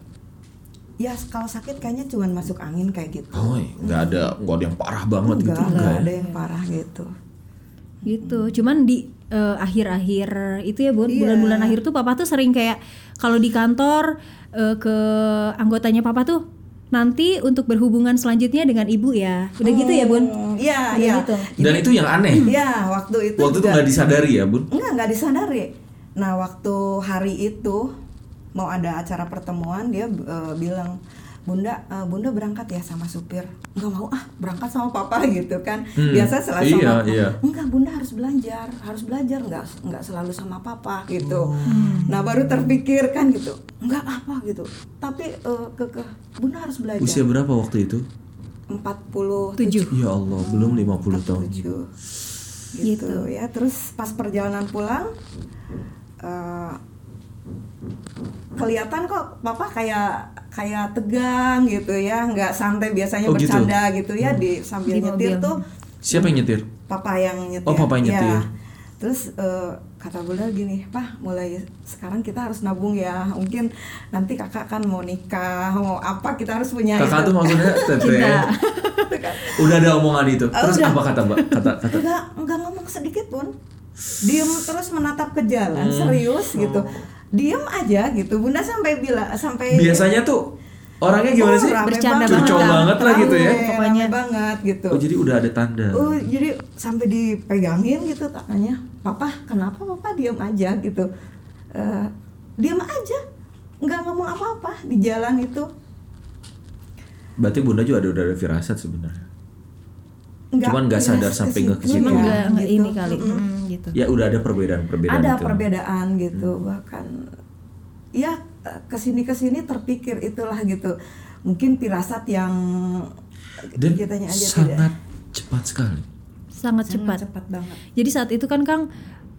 Ya kalau sakit kayaknya cuman masuk angin kayak gitu. Oh, nggak ada nggak ada yang parah banget gitu Enggak, enggak enggak ya? ada yang parah gitu. gitu cuman di eh, akhir-akhir itu ya bun Iya. bulan-bulan akhir tuh papa tuh sering kayak kalau di kantor eh, ke anggotanya papa tuh nanti untuk berhubungan selanjutnya dengan ibu ya udah gitu ya bun Hmm, Iya, iya. gitu. Dan itu yang aneh. Iya, waktu itu Waktu itu nggak disadari ya, Bun? Enggak, enggak disadari. Nah, waktu hari itu mau ada acara pertemuan, dia eh, bilang, "Bunda, eh, Bunda berangkat ya sama supir." Enggak mau ah, berangkat sama papa gitu kan. Hmm, Biasa selalu iya, sama iya. Enggak, Bunda harus belajar, harus belajar enggak enggak selalu sama papa gitu. Oh. Nah, baru terpikir kan gitu. Enggak apa gitu. Tapi eh, kekeh, Bunda harus belajar. Usia berapa waktu itu? 47 Ya Allah, belum 50 tahun. tujuh gitu, ya terus pas perjalanan pulang eh, kelihatan kok papa kayak kayak tegang gitu ya nggak santai biasanya Oh, gitu? bercanda gitu, ya di sambil Di nyetir mobil. tuh Siapa yang nyetir? papa yang nyetir Oh, papa yang Ya. nyetir. terus eh, kata bunda gini pak mulai sekarang kita harus nabung ya mungkin nanti kakak kan mau nikah mau apa kita harus punya Kakak itu." tuh maksudnya Tete. Udah ada omongan itu. Oh, Terus udah. apa kata Mbak? Kata kata enggak enggak ngomong sedikit pun diem terus menatap ke jalan Hmm. serius gitu Oh. Diem aja gitu bunda sampai bilang sampai biasanya tuh orangnya gimana Oh, sih? Bercanda banget. Curcol banget lah gitu ya. Pokoknya. banget gitu Oh, jadi udah ada tanda. Oh, jadi sampai dipegangin gitu tangannya. Papa, kenapa papa diam aja gitu? Eh, diam aja, nggak ngomong apa-apa di jalan itu. Berarti Bunda juga ada udah ada firasat sebenarnya. Nggak, Cuman nggak sadar sampai nggak ke situ. Ya, nggak nggak gitu. ini kali. Hmm, gitu Ya udah ada perbedaan-perbedaan Ada itu. perbedaan gitu, bahkan ya ke sini ke sini terpikir itulah gitu. Mungkin pirasat yang Dan aja sangat tidak. cepat sekali. sangat cepat Sangat cepat banget. Jadi saat itu kan Kang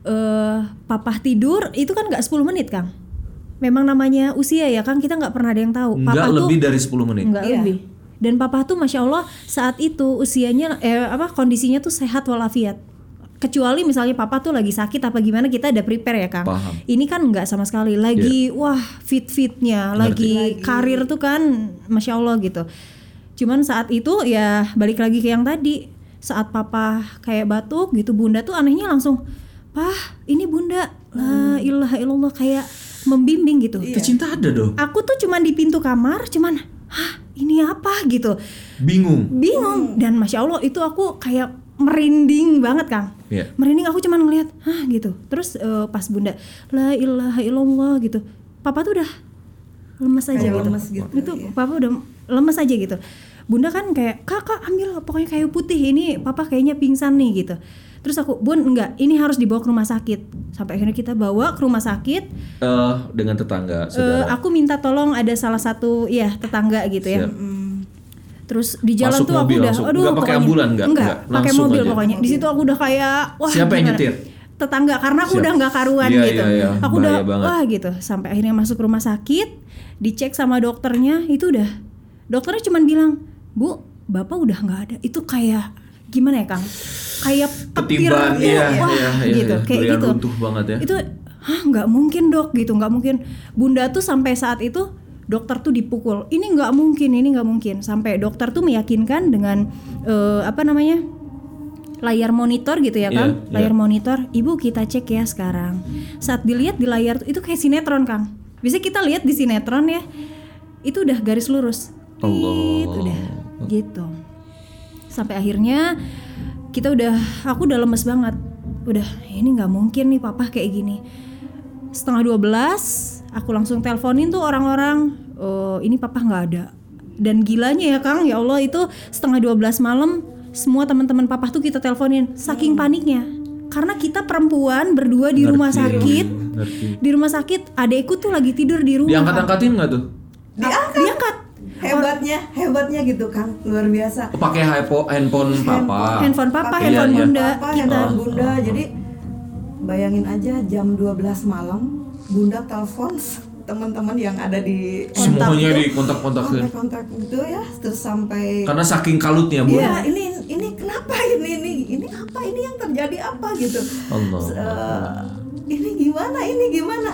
eh papa tidur itu kan nggak 10 menit Kang. Memang namanya usia ya Kang kita nggak pernah ada yang tahu. Enggak papa lebih tuh dari 10 menit. nggak Iya. lebih. Dan papa tuh masya Allah saat itu usianya eh apa kondisinya tuh sehat walafiat. kecuali misalnya papa tuh lagi sakit apa gimana kita ada prepare ya kang. Paham. ini kan nggak sama sekali. Lagi wah fit fitnya lagi karir tuh kan masya allah gitu. Cuman saat itu ya balik lagi ke yang tadi. Saat papa kayak batuk gitu bunda tuh anehnya langsung pah ini bunda la ilaha illallah kayak membimbing gitu. Itu cinta ada dong. aku tuh cuman di pintu kamar cuman hah ini apa? gitu. Bingung. bingung. Dan masya allah itu aku kayak merinding banget kang. Iya. merinding aku cuman ngeliat hah? gitu. Terus eh, pas bunda la ilaha illallah gitu. Papa tuh udah lemes aja Kayak gitu. lemes gitu, itu iya. papa udah lemes aja gitu. Bunda kan kayak kakak ambil pokoknya kayu putih ini papa kayaknya pingsan nih gitu terus aku bun enggak ini harus dibawa ke rumah sakit sampai akhirnya kita bawa ke rumah sakit Eh, dengan tetangga, saudara. aku minta tolong ada salah satu ya tetangga gitu ya Siap. Terus di jalan Masuk tuh aku mobil udah langsung. aduh pakai ambulan, nggak? Enggak, Nggak, pakai mobil aja. pokoknya. Di situ aku udah kayak wah Siapa yang nyetir? Tetangga karena aku Siap. udah nggak karuan Iya, gitu. iya, iya. Aku Bahaya udah banget. wah gitu. Sampai akhirnya masuk rumah sakit, dicek sama dokternya, itu udah dokternya cuman bilang, "Bu, Bapak udah nggak ada." Itu kayak gimana ya, Kang? Kayak petir iya, wah, iya, iya, gitu. iya. Kayak Durian gitu. runtuh banget ya. Itu hah nggak mungkin dok gitu nggak mungkin bunda tuh sampai saat itu dokter tuh dipukul ini nggak mungkin ini nggak mungkin sampai dokter tuh meyakinkan dengan eh, apa namanya layar monitor gitu ya Iya, kan iya. layar monitor ibu kita cek ya sekarang saat dilihat di layar itu kayak sinetron kang bisa kita lihat di sinetron ya itu udah garis lurus Allah. Tit, udah gitu sampai akhirnya kita udah aku udah lemes banget. Udah ini nggak mungkin nih papa kayak gini. Setengah 12 aku langsung teleponin tuh orang-orang "Oh, ini papa nggak ada. Dan gilanya ya Kang ya Allah itu setengah 12 malam semua teman-teman papa tuh kita teleponin saking paniknya. Karena kita perempuan berdua di rumah Ngerti, sakit ngerti. di rumah sakit adekku tuh lagi tidur di rumah. Diangkat-angkatin nggak tuh? diangkat. diangkat hebatnya hebatnya gitu kan luar biasa pakai handphone papa. handphone papa Pakai handphone Iya, iya. bunda Papa, kita handphone bunda jadi bayangin aja jam 12 malam bunda telepon teman-teman yang ada di Semuanya dikontak-kontakin. kontak-kontak gitu ya terus sampai Karena saking kalutnya, Bu. Iya, ini ini kenapa ini ini ini apa ini yang terjadi apa gitu. Allah. Eh, ini gimana ini gimana?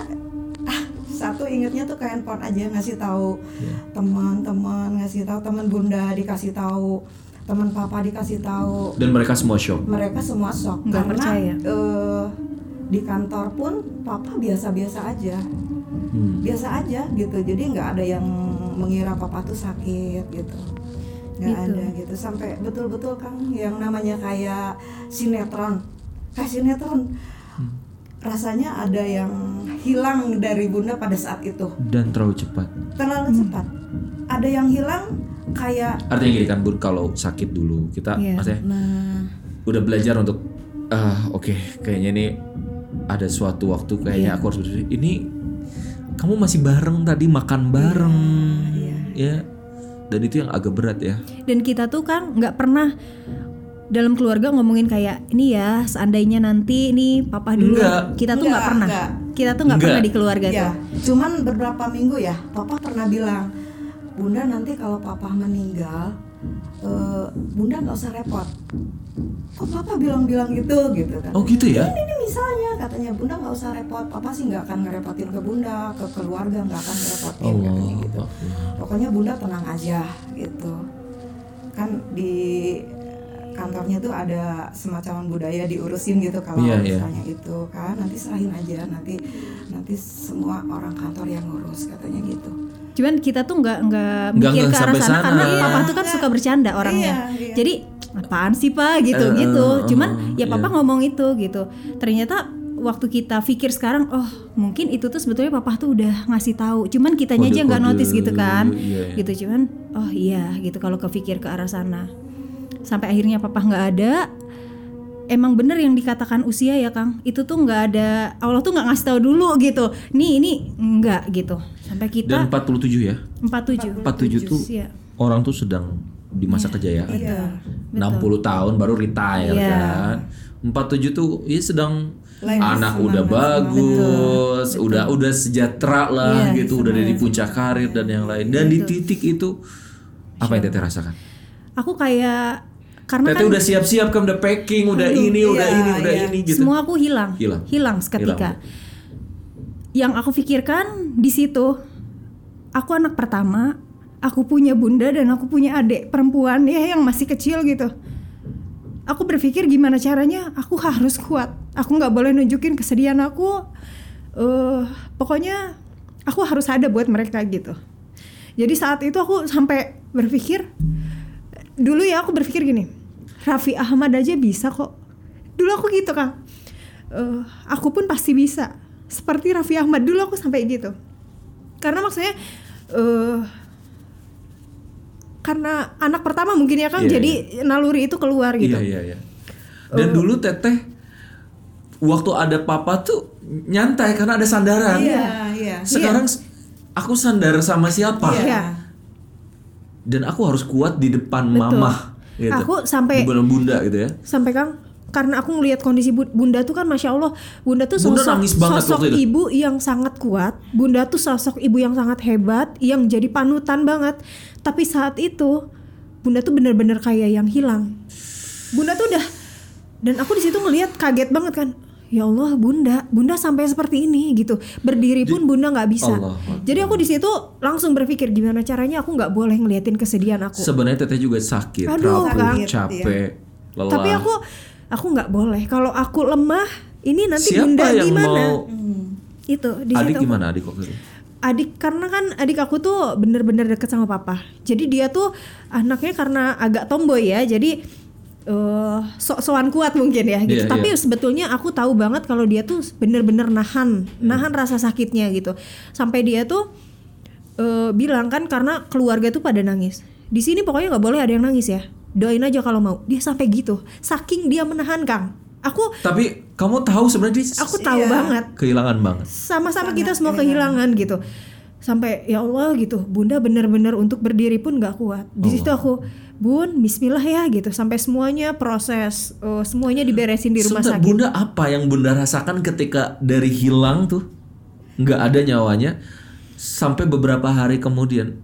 Ah, satu ingetnya tuh ke handphone aja ngasih tahu Iya. teman-teman ngasih tahu teman bunda dikasih tahu teman papa dikasih tahu Dan mereka semua shock. mereka semua shock Nggak karena percaya. eh, di kantor pun papa biasa-biasa aja Hmm. biasa aja gitu jadi nggak ada yang mengira papa tuh sakit gitu nggak Gitu. ada gitu sampai betul-betul kang yang namanya kayak sinetron kayak sinetron rasanya ada yang hilang dari bunda pada saat itu Dan terlalu cepat. terlalu cepat ada yang hilang kayak Artinya gini kan, Bun, kalau sakit dulu kita Iya. maksudnya nah udah belajar untuk ah oke kayaknya ini ada suatu waktu kayaknya Iya. aku harus berdiri. ini kamu masih bareng tadi makan bareng Iya, ya dan itu yang agak berat ya dan kita tuh kan nggak pernah dalam keluarga ngomongin kayak ini ya seandainya nanti ini papa dulu. Enggak. kita tuh nggak Enggak, pernah. enggak. kita tuh nggak Enggak. pernah di keluarga ya tuh. Cuman beberapa minggu ya papa pernah bilang bunda nanti kalau papa meninggal eh, bunda nggak usah repot. Kok papa bilang-bilang gitu gitu kan? Oh gitu ya? Ini misalnya katanya bunda nggak usah repot papa sih nggak akan ngerepotin ke bunda ke keluarga nggak akan ngerepotin katanya Allah. Gitu pokoknya bunda tenang aja gitu. Kan di kantornya tuh ada semacam budaya diurusin gitu kalau Iya, iya. misalnya itu kan nanti serahin aja nanti nanti semua orang kantor yang ngurus katanya gitu cuman kita tuh nggak nggak mikir ke arah sana, sana. karena Iya. papa tuh kan suka bercanda orangnya Iya, iya. jadi apaan sih pak gitu Eh, gitu eh, cuman eh, ya papa iya. ngomong itu gitu ternyata waktu kita pikir sekarang oh mungkin itu tuh sebetulnya papa tuh udah ngasih tahu cuman kitanya aja nggak notice gitu kan iya, iya. gitu cuman oh iya gitu kalau kepikir ke arah sana sampai akhirnya papa nggak ada. Emang bener yang dikatakan usia ya kang? Itu tuh nggak ada Allah tuh nggak ngasih tahu dulu gitu. Nih ini enggak gitu. Sampai dan kita 47 ya? 47 47 tuh Iya. orang tuh sedang di masa kejayaan. iya 60 tahun baru retire Iya. kan? 47 tuh ya sedang Lagi anak udah bagus udah udah sejahtera lah Iya, gitu udah ada di puncak karir dan yang lain. Dan di titik itu apa yang teteh rasakan? Aku kayak karena Teteh kan udah siap-siap kan udah packing, udah ini, udah iya, ini, udah iya. ini gitu. semua aku hilang. Hilang. seketika. Yang aku pikirkan di situ aku anak pertama aku punya bunda dan aku punya adik perempuan ya yang masih kecil gitu. Aku berpikir gimana caranya aku harus kuat. Aku nggak boleh nunjukin kesedihan aku. Eh pokoknya aku harus ada buat mereka gitu. Jadi saat itu aku sampai berpikir dulu ya aku berpikir gini Raffi Ahmad aja bisa kok dulu aku gitu kang Eh, aku pun pasti bisa seperti Raffi Ahmad dulu aku sampai gitu karena maksudnya eh karena anak pertama mungkin ya kang Iya, jadi naluri itu keluar gitu Iya, iya, iya. Dan dulu Teteh waktu ada papa tuh nyantai karena ada sandaran. Iya, iya. Sekarang aku sandar sama siapa? Iya. Dan aku harus kuat di depan Betul. mama gitu. Aku sampai- bunda gitu ya. sampai kang karena aku ngelihat kondisi bu- bunda tuh kan masya allah bunda tuh Bunda sosok nangis banget sosok ibu yang sangat kuat bunda tuh sosok ibu yang sangat hebat yang jadi panutan banget tapi saat itu bunda tuh bener-bener kayak yang hilang bunda tuh udah dan aku di situ ngelihat kaget banget kan ya allah bunda. Bunda sampai seperti ini gitu. Berdiri pun bunda nggak bisa. Allah jadi aku di situ langsung berpikir gimana caranya aku nggak boleh ngeliatin kesedihan aku? Sebenarnya Teteh juga sakit, Aduh, rapuh, Kang. capek, lelah. tapi aku aku nggak boleh. Kalau aku lemah ini nanti Siapa bunda yang gimana? mau? Itu di Adik situ gimana adik waktu itu? adik karena kan adik aku tuh bener-bener deket sama papa. Jadi dia tuh anaknya karena agak tomboy ya jadi eh sok-sokan kuat mungkin ya gitu. Iya, tapi iya. sebetulnya aku tahu banget kalau dia tuh bener-bener nahan nahan rasa sakitnya gitu. Sampai dia tuh eh, bilang kan karena keluarga tuh pada nangis. Di sini pokoknya nggak boleh ada yang nangis ya. Doain aja kalau mau. Dia sampai gitu. Saking dia menahan kang aku Tapi kamu tahu sebenarnya aku tahu Iya. banget. Kehilangan banget. sama-sama kita semua kehilangan. gitu. Sampai ya Allah gitu. Bunda benar-benar untuk berdiri pun nggak kuat. Di situ aku bun Bismillah ya gitu sampai semuanya proses eh, semuanya diberesin di rumah Sebentar, sakit Bunda apa yang Bunda rasakan ketika dari hilang tuh nggak ada nyawanya sampai beberapa hari kemudian?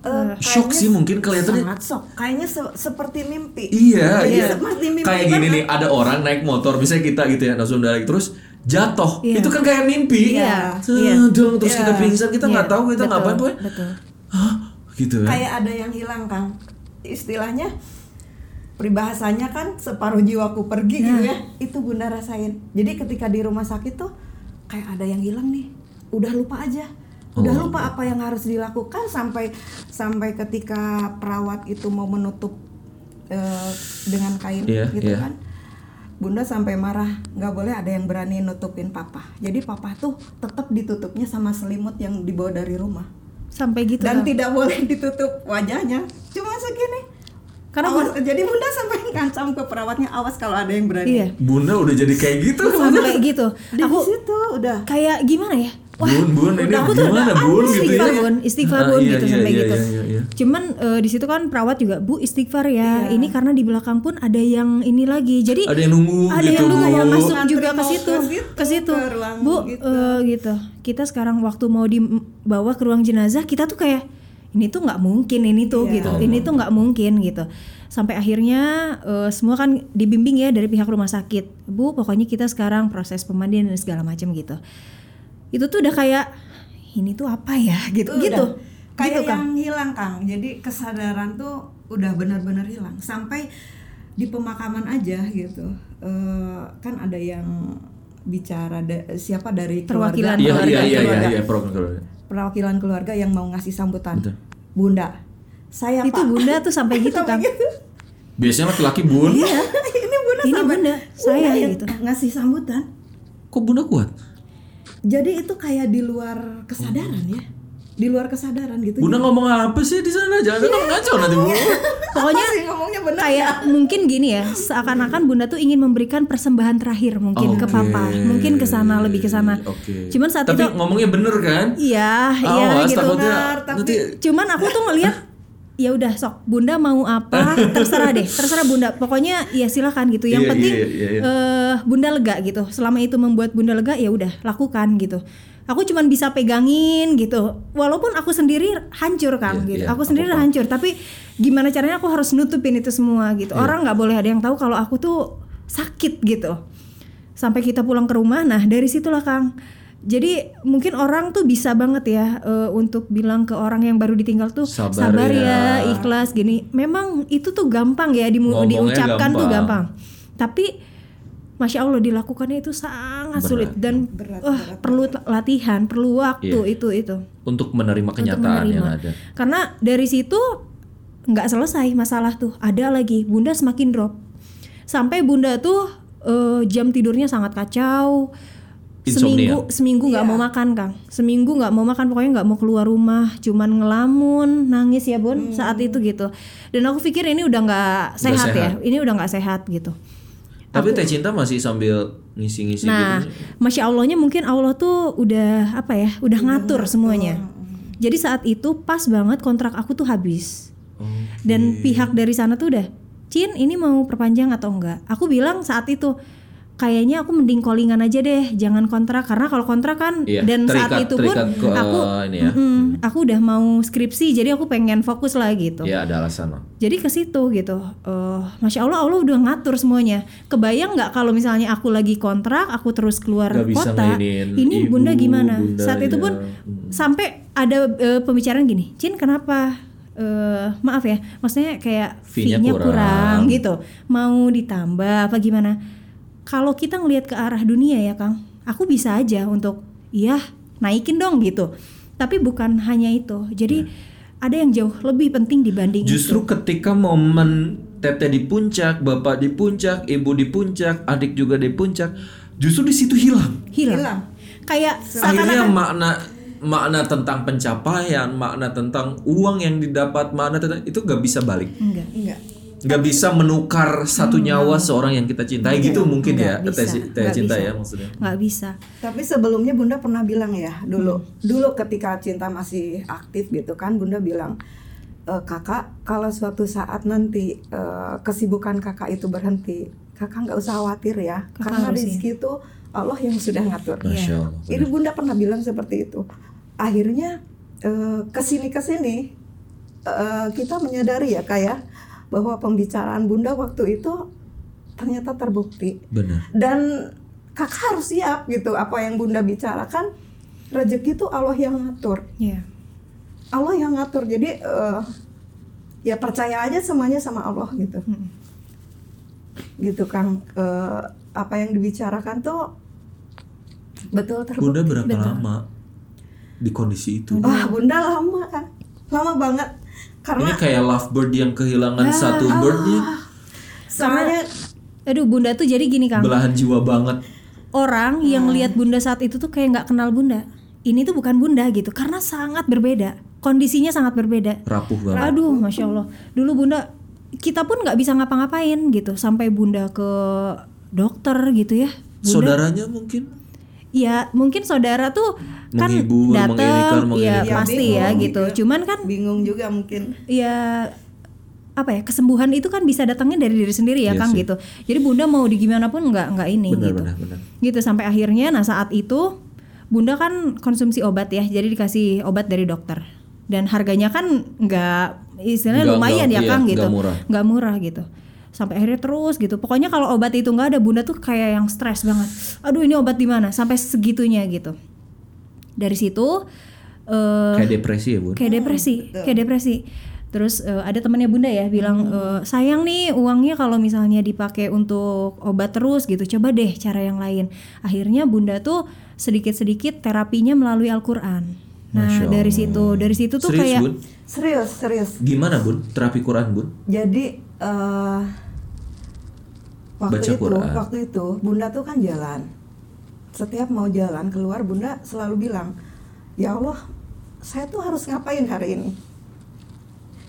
Eh, Shock sih mungkin kelihatannya. sangat shock kayaknya se- seperti mimpi Iya, Jadi iya. seperti mimpi Kayak gini nih, ada orang naik motor, misalnya kita gitu ya, langsung balik terus jatuh. Iya. Itu kan kayak mimpi. Iya, Sedang, iya. terus Iya. kita pingsan, kita nggak Iya, tahu kita betul, ngapain pokoknya. betul Hah? Gitu kan. kayak ada yang hilang kang istilahnya peribahasanya kan separuh jiwaku pergi gitu Nah. ya. Itu bunda rasain. Jadi ketika di rumah sakit tuh kayak ada yang hilang nih. Udah lupa aja. Udah Oh. lupa apa yang harus dilakukan sampai sampai ketika perawat itu mau menutup eh, dengan kain Iya, gitu iya. kan bunda sampai marah. Nggak boleh ada yang berani nutupin papa. Jadi papa tuh tetap ditutupnya sama selimut yang dibawa dari rumah sampai gitu dan Kang. tidak boleh ditutup wajahnya. Cuma segini. Karena awas, jadi bunda sampai ngancam ke perawatnya awas kalau ada yang berani. Iya. Bunda udah jadi kayak gitu. sampai kayak gitu. Di aku situ udah. kayak gimana ya Bun, bun, ini aku tuh gimana bun "Ah, gitu istighfar ya? bun istighfar Ah, bun iya, gitu iya, sampai iya, gitu iya, iya. cuman eh, di situ kan perawat juga bu istighfar ya Iya. ini karena di belakang pun ada yang ini lagi jadi Ada yang nunggu ada gitu, yang nunggu mau masuk juga ke situ ke situ, bu gitu. eh, gitu kita sekarang waktu mau dibawa ke ruang jenazah kita tuh kayak ini tuh nggak mungkin ini tuh Iya. gitu ini tuh nggak mungkin gitu sampai akhirnya eh, semua kan dibimbing ya dari pihak rumah sakit bu pokoknya kita sekarang proses pemandian dan segala macam gitu itu tuh udah kayak ini tuh apa ya gitu Udah. gitu kayak gitu, Kang. yang hilang kang jadi kesadaran tuh udah benar-benar hilang sampai di pemakaman aja gitu Eh, kan ada yang bicara da- siapa dari Perwakilan Iya, keluarga iya, iya, iya, keluarga. iya, keluarga. perwakilan keluarga yang mau ngasih sambutan Betul. bunda saya itu pak bunda tuh sampai gitu kan gitu. Biasanya laki-laki bun. Iya. ini bunda Ini sampai- bunda, saya yang gitu. ngasih sambutan Kok bunda kuat? Jadi itu kayak di luar kesadaran ya di luar kesadaran gitu Bunda ngomong apa sih di sana? Jangan ngomong ngaco nanti bu. pokoknya sih ngomongnya benar kayak mungkin gini ya seakan-akan bunda tuh ingin memberikan persembahan terakhir mungkin ke Oke. papa mungkin ke sana lebih ke sana Oke. cuman saat Tapi itu ngomongnya bener kan? iya iya Awas, gitu Benar, tapi- nanti cuman aku tuh ngelihat ya udah sok bunda mau apa? Terserah deh terserah bunda. Pokoknya ya silakan gitu. Yang Iya, penting iya, iya, iya. eh, bunda lega gitu. Selama itu membuat bunda lega ya udah lakukan gitu. Aku cuman bisa pegangin gitu. Walaupun aku sendiri hancur kan Iya, gitu. iya, aku sendiri aku hancur. Tapi gimana caranya aku harus nutupin itu semua gitu. Iya. orang nggak boleh ada yang tahu kalau aku tuh sakit gitu. Sampai kita pulang ke rumah nah dari situlah kang jadi mungkin orang tuh bisa banget ya eh, untuk bilang ke orang yang baru ditinggal tuh Sabar sabar, ya." ya. ikhlas gini memang itu tuh gampang ya Ngomongnya diucapkan tuh gampang. gampang tapi masya allah dilakukannya itu sangat Berat. sulit dan Berat, wah, berat, perlu latihan perlu waktu Iya. itu itu Untuk menerima kenyataan untuk yang menerima. ada. Karena dari situ nggak selesai masalah tuh, ada lagi bunda semakin drop. Sampai bunda tuh eh, jam tidurnya sangat kacau. Insomnia. Seminggu seminggu nggak Iya. mau makan kang, seminggu nggak mau makan pokoknya nggak mau keluar rumah, cuman ngelamun, nangis ya bun saat itu gitu. Dan aku pikir ini udah nggak sehat, ya, sehat. ini udah nggak sehat gitu. Tapi Teh Cinta masih sambil ngisi-ngisi Nah, gitu. masya allahnya mungkin Allah tuh udah apa ya, udah ngatur semuanya. Jadi saat itu pas banget kontrak aku tuh habis. Oke. Dan pihak dari sana tuh udah, Cin ini mau perpanjang atau enggak? Aku bilang saat itu kayaknya aku mending callingan aja deh, jangan kontrak karena kalau kontrak kan Iya, dan saat terikat- itu pun ke, aku ini ya. mm-mm, aku udah mau skripsi jadi aku pengen fokus lah gitu. Ya ada alasan lah. Jadi ke situ gitu. Eh, Masya Allah Allah udah ngatur semuanya. Kebayang nggak kalau misalnya aku lagi kontrak, aku terus keluar bisa kota. Ini ibu, bunda gimana? bunda, Saat itu ya. pun sampai ada eh, pembicaraan gini, Cin kenapa? Eh, maaf ya, maksudnya kayak fee-nya kurang. kurang. gitu. Mau ditambah apa gimana? Kalau kita ngelihat ke arah dunia ya Kang, aku bisa aja untuk iya naikin dong gitu. Tapi bukan hanya itu. Jadi ada yang jauh lebih penting dibanding itu. Justru ketika momen Teteh di puncak, Bapak di puncak, Ibu di puncak, adik juga di puncak, justru di situ hilang. hilang. Hilang. Kayak Akhirnya makna makna tentang pencapaian, makna tentang uang yang didapat, makna tentang itu gak bisa balik. enggak. Enggak. Gak bisa menukar satu nyawa seorang yang kita cintai gitu mungkin ya, Nggak bisa, Teh nggak cinta bisa. ya maksudnya. nggak bisa. Tapi sebelumnya Bunda pernah bilang ya dulu, dulu ketika cinta masih aktif gitu kan, Bunda bilang, "E, kakak kalau suatu saat nanti e, kesibukan kakak itu berhenti, kakak nggak usah khawatir ya, Kakak karena rezeki itu Allah yang sudah ngatur. Allah. Ini Bunda pernah bilang seperti itu. Akhirnya e, ke sini ke sini e, kita menyadari ya kayak bahwa pembicaraan Bunda waktu itu ternyata terbukti Benar. dan kakak harus siap gitu apa yang bunda bicarakan rezeki itu Allah yang ngatur Iya. Allah yang ngatur jadi eh, ya percaya aja semuanya sama Allah gitu Mm. gitu kang Eh, apa yang dibicarakan tuh betul terbukti Bunda berapa Betul. lama di kondisi itu? wah bunda lama kan lama banget karena Ini kayak lovebird yang kehilangan satu birdnya, soalnya Aduh, Bunda tuh jadi gini, Kang. belahan jiwa banget. Orang yang lihat Bunda saat itu tuh kayak nggak kenal Bunda. Ini tuh bukan Bunda gitu, karena sangat berbeda. Kondisinya sangat berbeda. Rapuh banget. Aduh, masya Allah. Dulu Bunda, kita pun nggak bisa ngapa-ngapain gitu, sampai Bunda ke dokter gitu ya. Bunda, Saudaranya mungkin ya mungkin saudara tuh kan datang, ya pasti ya bingung gitu. juga. Cuman kan bingung juga mungkin ya apa ya kesembuhan itu kan bisa datangnya dari diri sendiri ya Iya Kang sih. gitu. Jadi Bunda mau di gimana pun nggak nggak ini benar gitu. benar benar. Gitu sampai akhirnya nah saat itu Bunda kan konsumsi obat ya. Jadi dikasih obat dari dokter. Dan harganya kan nggak istilahnya Nggak- lumayan nggak- ya iya, Kang nggak gitu. murah. Nggak murah gitu. Sampai akhirnya terus gitu. Pokoknya kalau obat itu nggak ada Bunda tuh kayak yang stres banget. Aduh ini obat di mana? Sampai segitunya gitu. Dari situ eh Kayak depresi ya, Bun. kayak depresi kayak depresi terus eh, ada temannya bunda ya bilang eh, sayang nih uangnya kalau misalnya dipakai untuk obat terus gitu coba deh cara yang lain akhirnya bunda tuh sedikit sedikit terapinya melalui Al-Quran nah Masya dari Allah. situ dari situ tuh Serius, kayak Bun? serius serius Gimana, Bun? Terapi Quran, Bun? Jadi eh waktu Baca itu, Quran. waktu itu Bunda tuh kan jalan. Setiap mau jalan keluar Bunda selalu bilang, "Ya Allah, saya tuh harus ngapain hari ini?"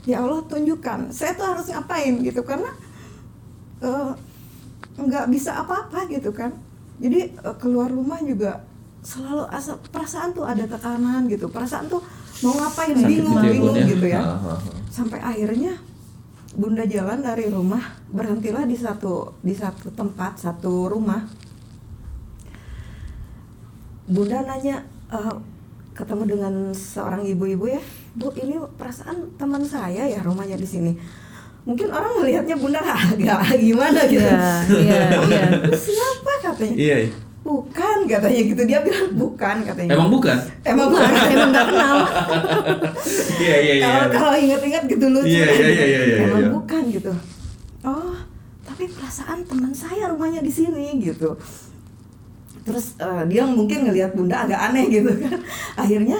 Ya Allah tunjukkan, saya tuh harus ngapain gitu karena eh, nggak bisa apa-apa gitu kan. Jadi eh, keluar rumah juga selalu asa perasaan tuh ada tekanan gitu perasaan tuh mau ngapain bingung gitu ya, bingung ya? gitu ya Ah, ah, ah. sampai akhirnya bunda jalan dari rumah berhentilah di satu di satu tempat satu rumah bunda nanya eh, ketemu dengan seorang ibu-ibu ya bu ini perasaan teman saya ya rumahnya di sini mungkin orang melihatnya bunda agak gimana gitu Iya, iya, iya. siapa katanya Iya. iya. Bukan katanya gitu. Dia bilang bukan katanya. Emang bukan? emang bukan emang nggak kenal. Iya iya iya. kalau kalau inget-inget gitu lucu Iya, iya, iya, iya, iya, emang iya. bukan gitu. Oh tapi perasaan teman saya rumahnya di sini gitu. Terus eh, dia mungkin ngelihat bunda agak aneh gitu kan. Akhirnya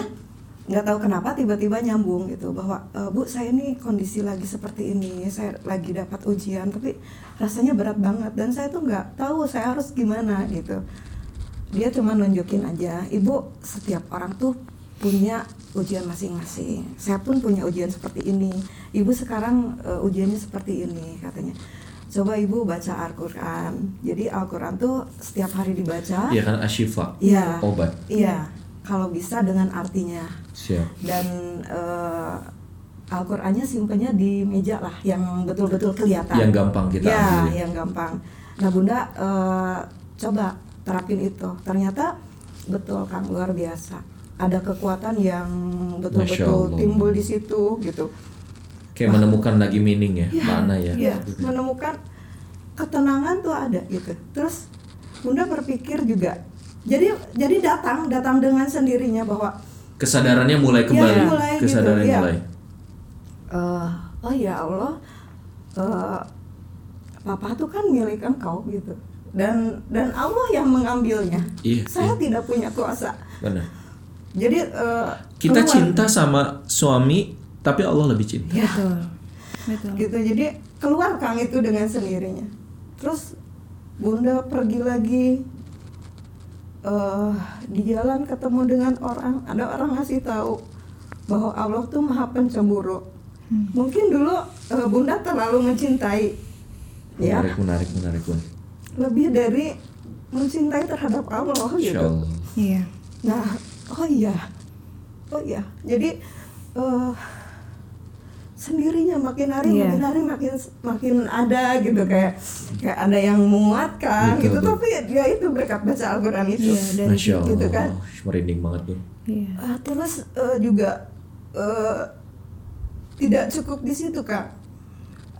nggak tahu kenapa tiba-tiba nyambung gitu bahwa "E, bu saya ini kondisi lagi seperti ini saya lagi dapat ujian tapi rasanya berat banget dan saya tuh nggak tahu saya harus gimana gitu dia cuma nunjukin aja ibu setiap orang tuh punya ujian masing-masing saya pun punya ujian seperti ini ibu sekarang eh, ujiannya seperti ini katanya coba ibu baca Al-Quran jadi Al-Quran tuh setiap hari dibaca Iya kan asyifa. Iya. Obat. iya kalau bisa dengan artinya Siap. dan eh, Al-Qur'annya simpennya di meja lah yang betul-betul kelihatan. Yang gampang kita ya, ambil. yang gampang. Nah, Bunda eh, coba terapin itu. Ternyata betul Kang luar biasa. Ada kekuatan yang betul-betul timbul di situ gitu. Kayak menemukan lagi meaning ya, mana ya. Iya, menemukan ketenangan tuh ada gitu. Terus Bunda berpikir juga. Jadi jadi datang datang dengan sendirinya bahwa Kesadarannya mulai kembali. Ya, mulai gitu, Kesadarannya iya. mulai. eh, oh ya Allah eh, papa tuh kan milik engkau gitu dan dan Allah yang mengambilnya Iya, saya iya. tidak punya kuasa Benar. jadi eh, Kita keluar- cinta sama suami, tapi Allah lebih cinta. ya Betul. Betul. gitu jadi keluar Kang itu dengan sendirinya terus Bunda pergi lagi eh di jalan ketemu dengan orang ada orang ngasih tahu bahwa Allah tuh maha pencemburu mungkin dulu eh, Bunda terlalu mencintai ya Menarik, menarik, menarik. Lebih dari mencintai terhadap Allah gitu. Iya. Nah, oh iya, oh iya. Jadi eh sendirinya makin hari Iya. makin hari makin makin ada gitu kayak kayak ada yang menguatkan Betul, gitu betul. tapi dia itu berkat baca Al-Qur'an itu. Iya, dari Masya Allah. gitu kan. Merinding banget, Bun. Iya. Ah, terus eh, juga eh, tidak cukup di situ kak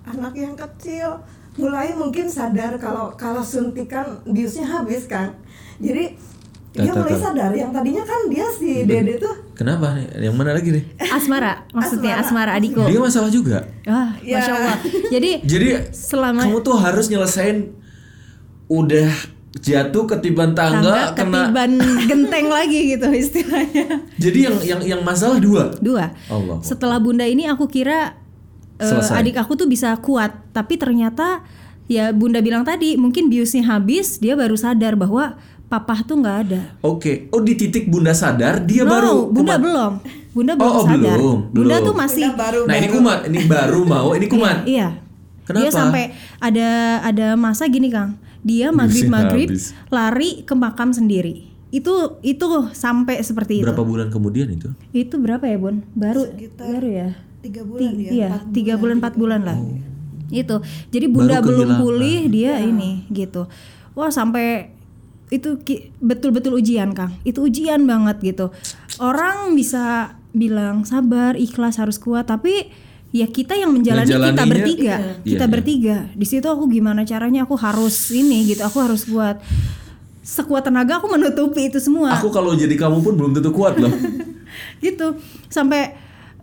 anak yang kecil mulai mungkin sadar kalau kalau suntikan biusnya habis kan jadi dia Tata, mulai tata. sadar yang tadinya kan dia si dede tuh Kenapa nih? Yang mana lagi nih? Asmara, maksudnya Asmara. Asmara, adikku. Dia masalah juga. Wah, Ya. masya Allah. Jadi Jadi selama kamu tuh harus nyelesain udah jatuh ketiban tangga, tangga kena ketiban genteng lagi gitu istilahnya. jadi yang yang yang masalah dua Dua. Allah Setelah bunda ini aku kira eh, Selesai. adik aku tuh bisa kuat, tapi ternyata ya bunda bilang tadi mungkin biusnya habis, dia baru sadar bahwa papa tuh nggak ada. oke oh di titik bunda sadar dia No, baru bunda kumat. belum. Bunda Oh, belum oh, sadar. belum, Bunda belum. tuh masih Bunda baru nah ini baru- kumat ini baru mau ini kumat Iya. Kenapa? Dia sampai ada ada masa gini Kang. Dia maghrib maghrib lari ke makam sendiri. Itu itu sampai seperti itu. berapa bulan kemudian itu Itu berapa ya Bun? Baru Sekitar baru ya. Tiga bulan Ti- dia iya, empat tiga bulan empat bulan lah. Itu. Jadi Baru bunda belum kehilangan. pulih dia ini gitu. Wah sampai itu betul-betul ujian Kang. Itu ujian banget gitu. Orang bisa bilang sabar, ikhlas harus kuat, tapi ya kita yang menjalani kita bertiga, Iya. kita Iya, iya. bertiga. Di situ aku gimana caranya aku harus ini gitu, aku harus kuat. Sekuat tenaga aku menutupi itu semua aku kalau jadi kamu pun belum tentu kuat loh gitu sampai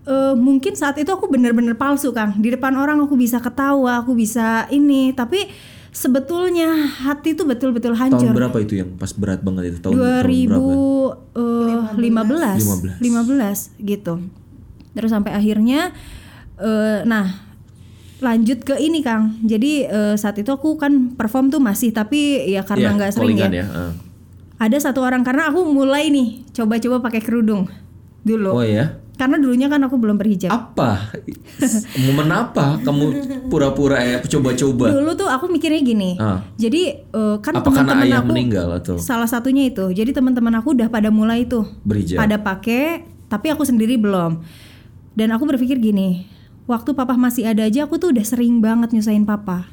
eh, mungkin saat itu aku bener-bener palsu kang. Di depan orang aku bisa ketawa aku bisa ini tapi sebetulnya hati itu betul-betul tahun hancur. berapa itu yang pas berat banget itu? Tahun, tahun berapa? 2015 15. 15 gitu. Terus sampai akhirnya eh, nah lanjut ke ini kang. Jadi eh, saat itu aku kan perform tuh masih tapi ya karena Iya, nggak sering ya, callingan ya ah. ada satu orang karena aku mulai nih coba-coba pakai kerudung dulu. Oh ya karena dulunya kan aku belum berhijab Apa? Momen apa kamu pura-pura eh coba-coba? dulu tuh aku mikirnya gini Ah. jadi eh, kan Apa teman-teman ayah aku meninggal atau salah satunya itu jadi teman-teman aku udah pada mulai tuh berhijab? pada pakai tapi aku sendiri belum dan aku berpikir gini waktu papa masih ada aja aku tuh udah sering banget nyusahin papa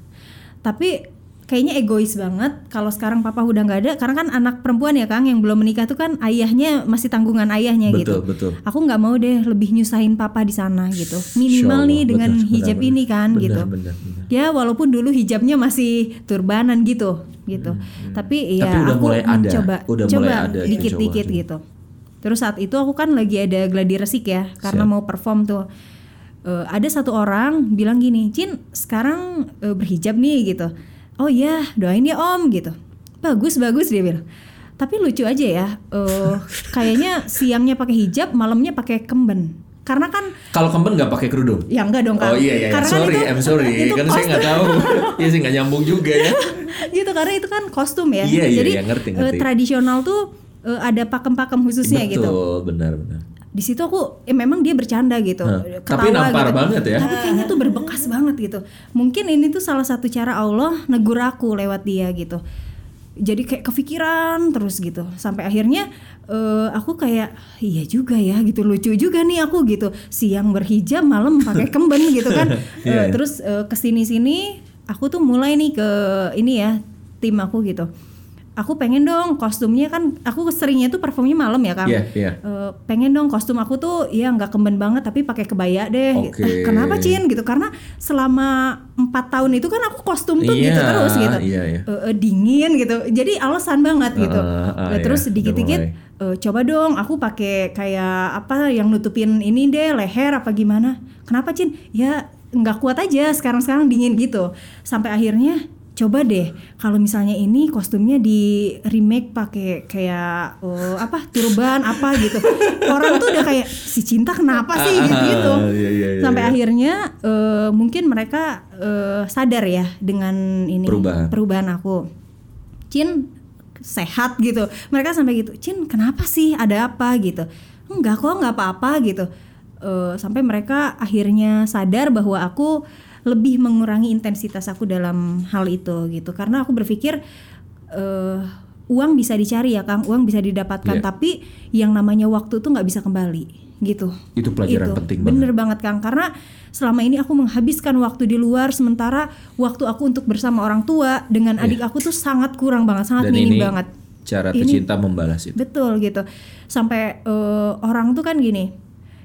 tapi kayaknya egois banget kalau sekarang papa udah nggak ada. Karena kan anak perempuan ya kang yang belum menikah tuh kan ayahnya masih tanggungan ayahnya Betul, gitu. betul. aku nggak mau deh lebih nyusahin papa di sana gitu. Minimal Insya nih Allah, dengan benar, hijab benar, ini kan benar, gitu. benar, benar. ya walaupun dulu hijabnya masih turbanan gitu gitu. Tapi ya Hmm, Tapi udah aku mulai ada, mencoba udah coba mulai ada dikit-dikit coba. gitu. Terus saat itu aku kan lagi ada gladi resik ya karena Siap. mau perform tuh. Eh, ada satu orang bilang gini Cin sekarang eh, berhijab nih gitu oh iya doain ya om gitu bagus bagus dia bilang tapi lucu aja ya eh, kayaknya siangnya pakai hijab malamnya pakai kemben karena kan Kalau kemben nggak pakai kerudung? ya enggak dong Kang. Oh iya iya, iya. Karena kan sorry, itu- I'm sorry, itu kan saya nggak tahu. Iya sih nggak nyambung juga ya. gitu karena itu kan kostum ya. Iya, iya, Jadi iya, ngerti, eh, ngerti. tradisional tuh eh, ada pakem-pakem khususnya Betul, gitu. benar benar. Di situ aku eh, memang dia bercanda gitu. Hah, ketawa tapi nampar gitu. banget ya. Tapi kayaknya tuh berbekas banget gitu. Mungkin ini tuh salah satu cara Allah negur aku lewat dia gitu. Jadi kayak kepikiran terus gitu. Sampai akhirnya eh, aku kayak iya juga ya gitu lucu juga nih aku gitu. Siang berhijab, malam pakai kemben gitu kan. Iya, Eh, iya. terus eh, ke sini sini aku tuh mulai nih ke ini ya tim aku gitu. Aku pengen dong kostumnya kan aku seringnya tuh performnya malam ya Kang. Iya, iya. Eh, pengen dong kostum aku tuh ya nggak kemben banget tapi pakai kebaya deh. Oke. Eh, kenapa Cin gitu? Karena selama empat tahun itu kan aku kostum tuh Iya, gitu terus gitu. iya, iya. Eh, eh, dingin gitu. Jadi alasan banget gitu. Eh, iya, terus udah sedikit-dikit mulai. eh, coba dong aku pakai kayak apa yang nutupin ini deh leher apa gimana? Kenapa Cin? Ya nggak kuat aja sekarang-sekarang dingin gitu. Sampai akhirnya coba deh kalau misalnya ini kostumnya di remake pakai kayak eh, apa turban apa gitu. Orang tuh udah kayak si cinta kenapa sih? Gitu gitu. Ah, iya, iya, iya, sampai iya. akhirnya eh, mungkin mereka eh, sadar ya dengan ini Perubahan. perubahan aku. Cin sehat gitu. Mereka sampai gitu Cin kenapa sih? Ada apa? gitu. Enggak kok nggak apa-apa gitu. Eh, sampai mereka akhirnya sadar bahwa aku lebih mengurangi intensitas aku dalam hal itu gitu. Karena aku berpikir eh, uang bisa dicari ya Kang. Uang bisa didapatkan. Iya. tapi yang namanya waktu tuh nggak bisa kembali gitu. Itu pelajaran penting banget. bener banget. Kang. Karena selama ini aku menghabiskan waktu di luar sementara waktu aku untuk bersama orang tua dengan adik aku tuh sangat kurang banget sangat. Dan minim ini banget. cara Ini- tercinta membalas itu. betul gitu. Sampai eh, orang tuh kan gini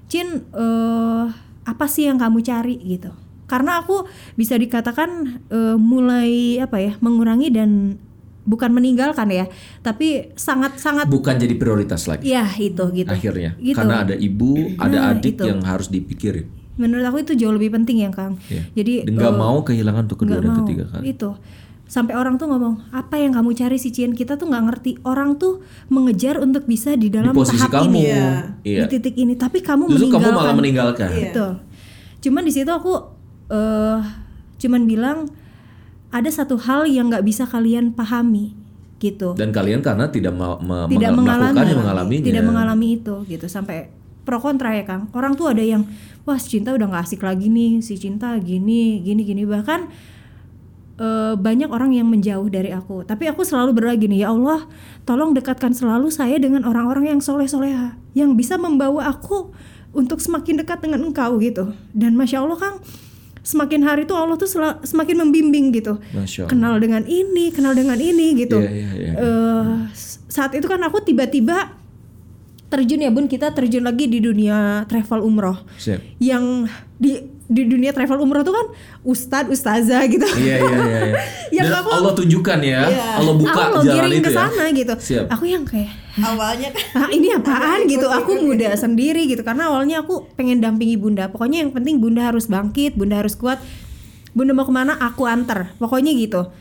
Cin eh, apa sih yang kamu cari? Gitu karena aku bisa dikatakan eh, mulai apa ya mengurangi dan bukan meninggalkan ya tapi sangat sangat Bukan jadi prioritas lagi ya itu gitu akhirnya. Gitu. Karena ada ibu, ada Nah, adik itu. yang harus dipikirin. menurut aku itu jauh lebih penting ya Kang Iya. jadi nggak eh, mau kehilangan untuk kedua dan mau. ketiga kali. itu sampai orang tuh ngomong apa yang kamu cari sih Cien kita tuh nggak ngerti orang tuh mengejar untuk bisa di dalam Di posisi tahap kamu. ini Iya. di titik ini tapi kamu Justru kamu meninggalkan malah meninggalkan. Iya. betul cuman di situ aku eh cuman bilang ada satu hal yang nggak bisa kalian pahami gitu. Dan kalian karena tidak ma- ma- tidak mengal- mengalami. mengalaminya. tidak mengalami itu gitu. Sampai pro kontra ya kang. Orang tuh ada yang wah si cinta udah nggak asik lagi nih si cinta gini gini gini. Bahkan eh, banyak orang yang menjauh dari aku. Tapi aku selalu berdoa gini ya Allah tolong dekatkan selalu saya dengan orang-orang yang soleh soleha yang bisa membawa aku untuk semakin dekat dengan engkau gitu. Dan masya Allah kang semakin hari tuh Allah tuh semakin membimbing gitu. Kenal dengan ini kenal dengan ini gitu. Iya, iya. Eh, s- saat itu kan aku tiba-tiba terjun ya bun. Kita terjun lagi di dunia travel umroh. Siap. yang di di dunia travel umroh tuh kan ustadz ustazah gitu. Iya iya iya. iya. Yang Dan aku- Allah tunjukkan ya, Allah buka Allah jalan itu ke ya. sana gitu. Siap. aku yang kayak awalnya kan ah ini apaan gitu? Aku muda sendiri gitu. Karena awalnya aku pengen dampingi bunda. Pokoknya yang penting bunda harus bangkit bunda harus kuat. Bunda mau ke mana? Aku antar. Pokoknya gitu.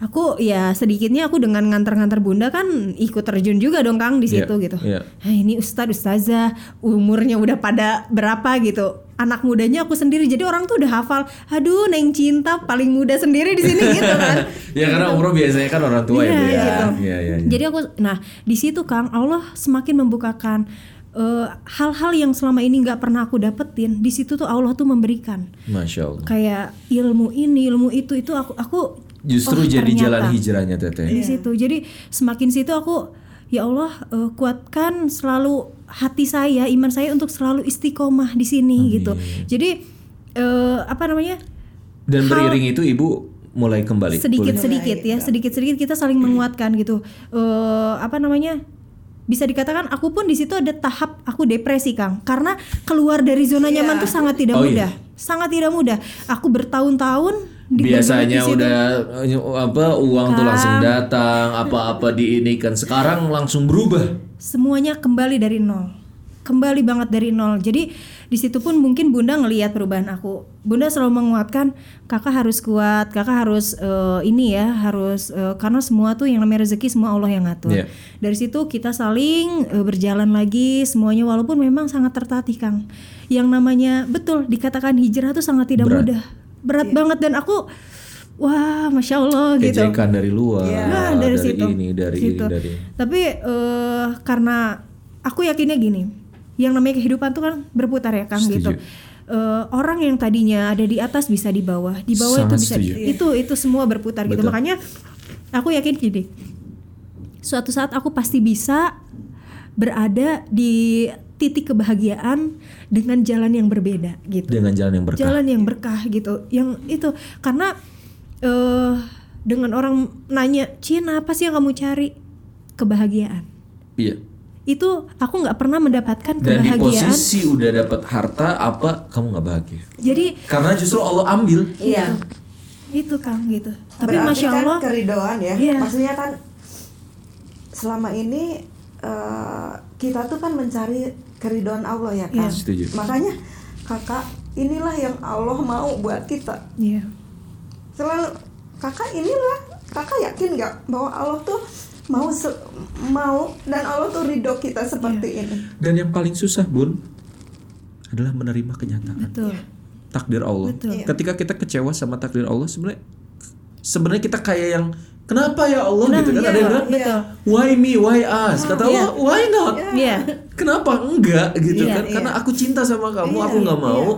Aku ya sedikitnya aku dengan ngantar-ngantar bunda kan ikut terjun juga dong kang di Iya, situ gitu. iya. Nah, ini ustadz ustazah umurnya udah pada berapa? gitu anak mudanya aku sendiri jadi orang tuh udah hafal aduh neng cinta paling muda sendiri di sini gitu kan ya karena umroh biasanya kan orang tua ya, Bu ya. gitu. Iya iya. iya. Jadi aku nah di situ Kang Allah semakin membukakan eh, hal-hal yang selama ini nggak pernah aku dapetin di situ tuh Allah tuh memberikan Masya Allah. kayak ilmu ini ilmu itu itu aku aku Justru oh, jadi ternyata. jalan hijrahnya teteh. di situ jadi semakin situ aku ya Allah eh, kuatkan selalu hati saya iman saya untuk selalu istiqomah di sini gitu. Jadi eh, apa namanya? Dan Hal- beriring itu ibu mulai kembali. sedikit pulih. sedikit ya sedikit sedikit kita saling menguatkan gitu. Eh, apa namanya? Bisa dikatakan aku pun di situ ada tahap aku depresi kang. Karena keluar dari zona nyaman tuh sangat tidak Oh, mudah. Sangat tidak mudah. Aku bertahun-tahun di Biasanya di udah eh, apa uang tuh langsung datang, apa-apa diinikan. Sekarang langsung berubah. Semuanya kembali dari nol. Kembali banget dari nol. Jadi di situ pun mungkin bunda ngelihat perubahan aku. Bunda selalu menguatkan kakak harus kuat kakak harus eh, ini ya harus eh, karena semua tuh yang namanya rezeki semua Allah yang ngatur. Iya. dari situ kita saling eh, berjalan lagi semuanya walaupun memang sangat tertatih kang. Yang namanya betul dikatakan hijrah tuh sangat tidak Berat. mudah. Berat banget dan aku wah masya Allah gitu Ejekan dari luar, Nah, dari, situ. ini, dari Situ. ini, dari Tapi eh, karena aku yakinnya gini, yang namanya kehidupan tuh kan berputar ya Kang Setuju. gitu. Eh, orang yang tadinya ada di atas bisa di bawah, di bawah Sangat itu bisa setuju. itu itu semua berputar gitu. Betul. Makanya aku yakin gini. Suatu saat aku pasti bisa berada di titik kebahagiaan dengan jalan yang berbeda gitu dengan jalan yang berkah. jalan yang berkah gitu yang itu karena eh dengan orang nanya Cin apa sih yang kamu cari kebahagiaan Iya. itu aku nggak pernah mendapatkan Dan di kebahagiaan posisi udah dapat harta apa kamu nggak bahagia? jadi Karena justru Allah ambil. Iya. itu kang gitu tapi Berarti masya kan Allah keridoan ya. Iya. Maksudnya kan selama ini eh, kita tuh kan mencari keridoan Allah ya kan. Iya. Setuju. Makanya kakak inilah yang Allah mau buat kita. Iya. Selalu kakak inilah kakak yakin nggak bahwa Allah tuh mau se- mau dan Allah tuh ridho kita seperti ini. Dan yang paling susah bun adalah menerima kenyataan. Betul. Takdir Allah. Betul. Ketika kita kecewa sama takdir Allah sebenarnya sebenarnya kita kayak yang kenapa ya Allah? Gitu kan. Iya, ada yang bilang betul. why me? Why us? Kata Iya. Allah why not? Iya. kenapa enggak? Gitu Iya, kan. Karena aku cinta sama kamu Iya, aku nggak mau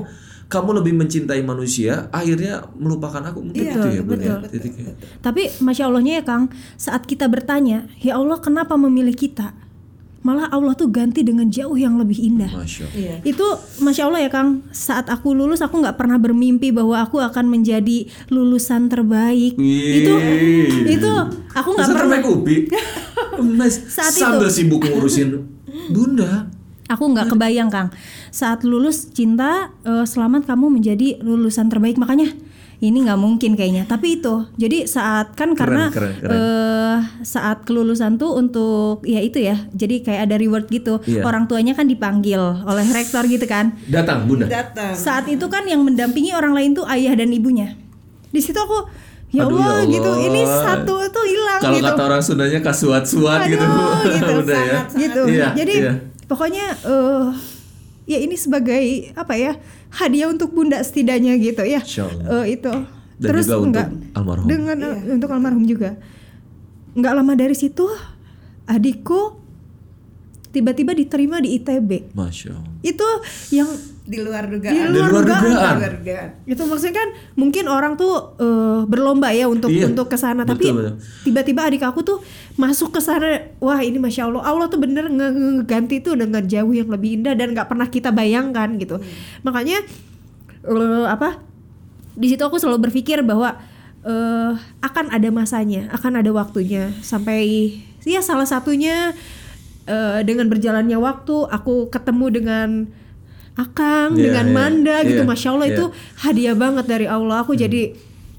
kamu lebih mencintai manusia akhirnya melupakan aku. Mungkin Iya, itu ya ya betul. titiknya. tapi masya Allahnya ya Kang saat kita bertanya ya Allah kenapa memilih kita? Malah Allah tuh ganti dengan jauh yang lebih indah. Masya Allah. Iya. itu masya Allah ya Kang saat aku lulus aku nggak pernah bermimpi bahwa aku akan menjadi lulusan terbaik. Wih. itu itu aku nggak pernah. terbaik ubi. Saat sambil sibuk ngurusin. Bunda aku nggak kebayang Kang. Saat lulus cinta eh, selamat kamu menjadi lulusan terbaik. Makanya ini nggak mungkin kayaknya. Tapi itu jadi saat kan karena keren, keren. eh, saat kelulusan tuh untuk ya itu ya jadi kayak ada reward gitu. Iya. orang tuanya kan dipanggil oleh rektor gitu kan. Datang bunda. Datang. saat itu kan yang mendampingi orang lain tuh ayah dan ibunya. Di situ aku ya Aduh, Allah, ya gitu. Allah. ini satu tuh hilang kalau gitu. kata orang Sundanya kasuat-suat gitu. gitu, udah ya. Gitu Iya, jadi iya. Pokoknya eh ya ini sebagai apa ya hadiah untuk bunda setidaknya gitu ya. Eh, itu. Dan terus juga untuk enggak almarhum. dengan eh, untuk almarhum juga. Nggak lama dari situ adikku tiba-tiba diterima di ITB masya Allah. Itu yang Di luar di dugaan. Di luar dugaan. Luar dugaan. itu maksudnya kan mungkin orang tuh eh, berlomba ya untuk Iya, untuk ke sana. Tapi tiba-tiba adik aku tuh masuk ke sana wah ini masya allah. Allah tuh bener nge- nge- ngeganti tuh dengan jauh yang lebih indah dan nggak pernah kita bayangkan gitu. Makanya eh, apa di situ aku selalu berpikir bahwa eh, akan ada masanya akan ada waktunya. Sampai ya salah satunya eh, dengan berjalannya waktu aku ketemu dengan Akang Iya, dengan iya, Manda gitu iya, masya Allah iya. itu hadiah banget dari Allah aku jadi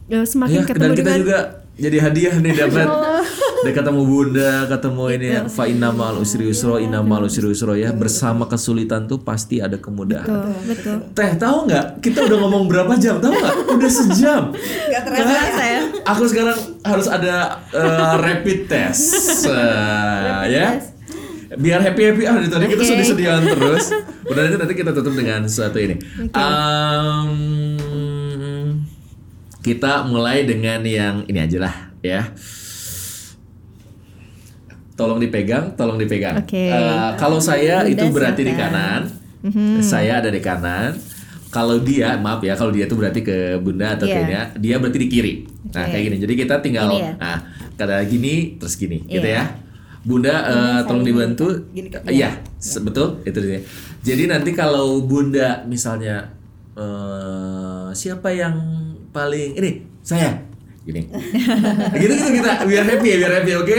eh, semakin ya, ketemu dan kita dengan juga jadi hadiah nih dapat Udah ketemu bunda, ketemu ini ya. Fa inna ma'al usri yusra, inna ma'al usri yusra ya. Bersama kesulitan tuh pasti ada kemudahan. betul betul Teh tahu nggak? Kita udah ngomong berapa jam? Tahu nggak? Udah sejam. Gak terasa ya. Aku sekarang harus ada eh, rapid test, Eh, ya. Biar happy happy ah dari tadi kita sedih sedihan terus. Udah nanti nanti kita tutup dengan sesuatu ini. Em, kita mulai dengan yang ini aja lah ya. tolong dipegang, tolong dipegang. Oke. Eh, kalau saya itu berarti di kanan. Saya ada di kanan. Kalau dia, maaf ya, kalau dia itu berarti ke bunda atau Iya. kayaknya dia berarti di kiri. Nah kayak gini. Jadi kita tinggal, ya? nah kata gini terus gini, gitu Iya. ya. Bunda eh, tolong dibantu. Iya, se- betul itu dia. Jadi nanti kalau bunda misalnya eh, siapa yang paling ini saya gini, gitu gitu kita biar happy ya biar happy oke.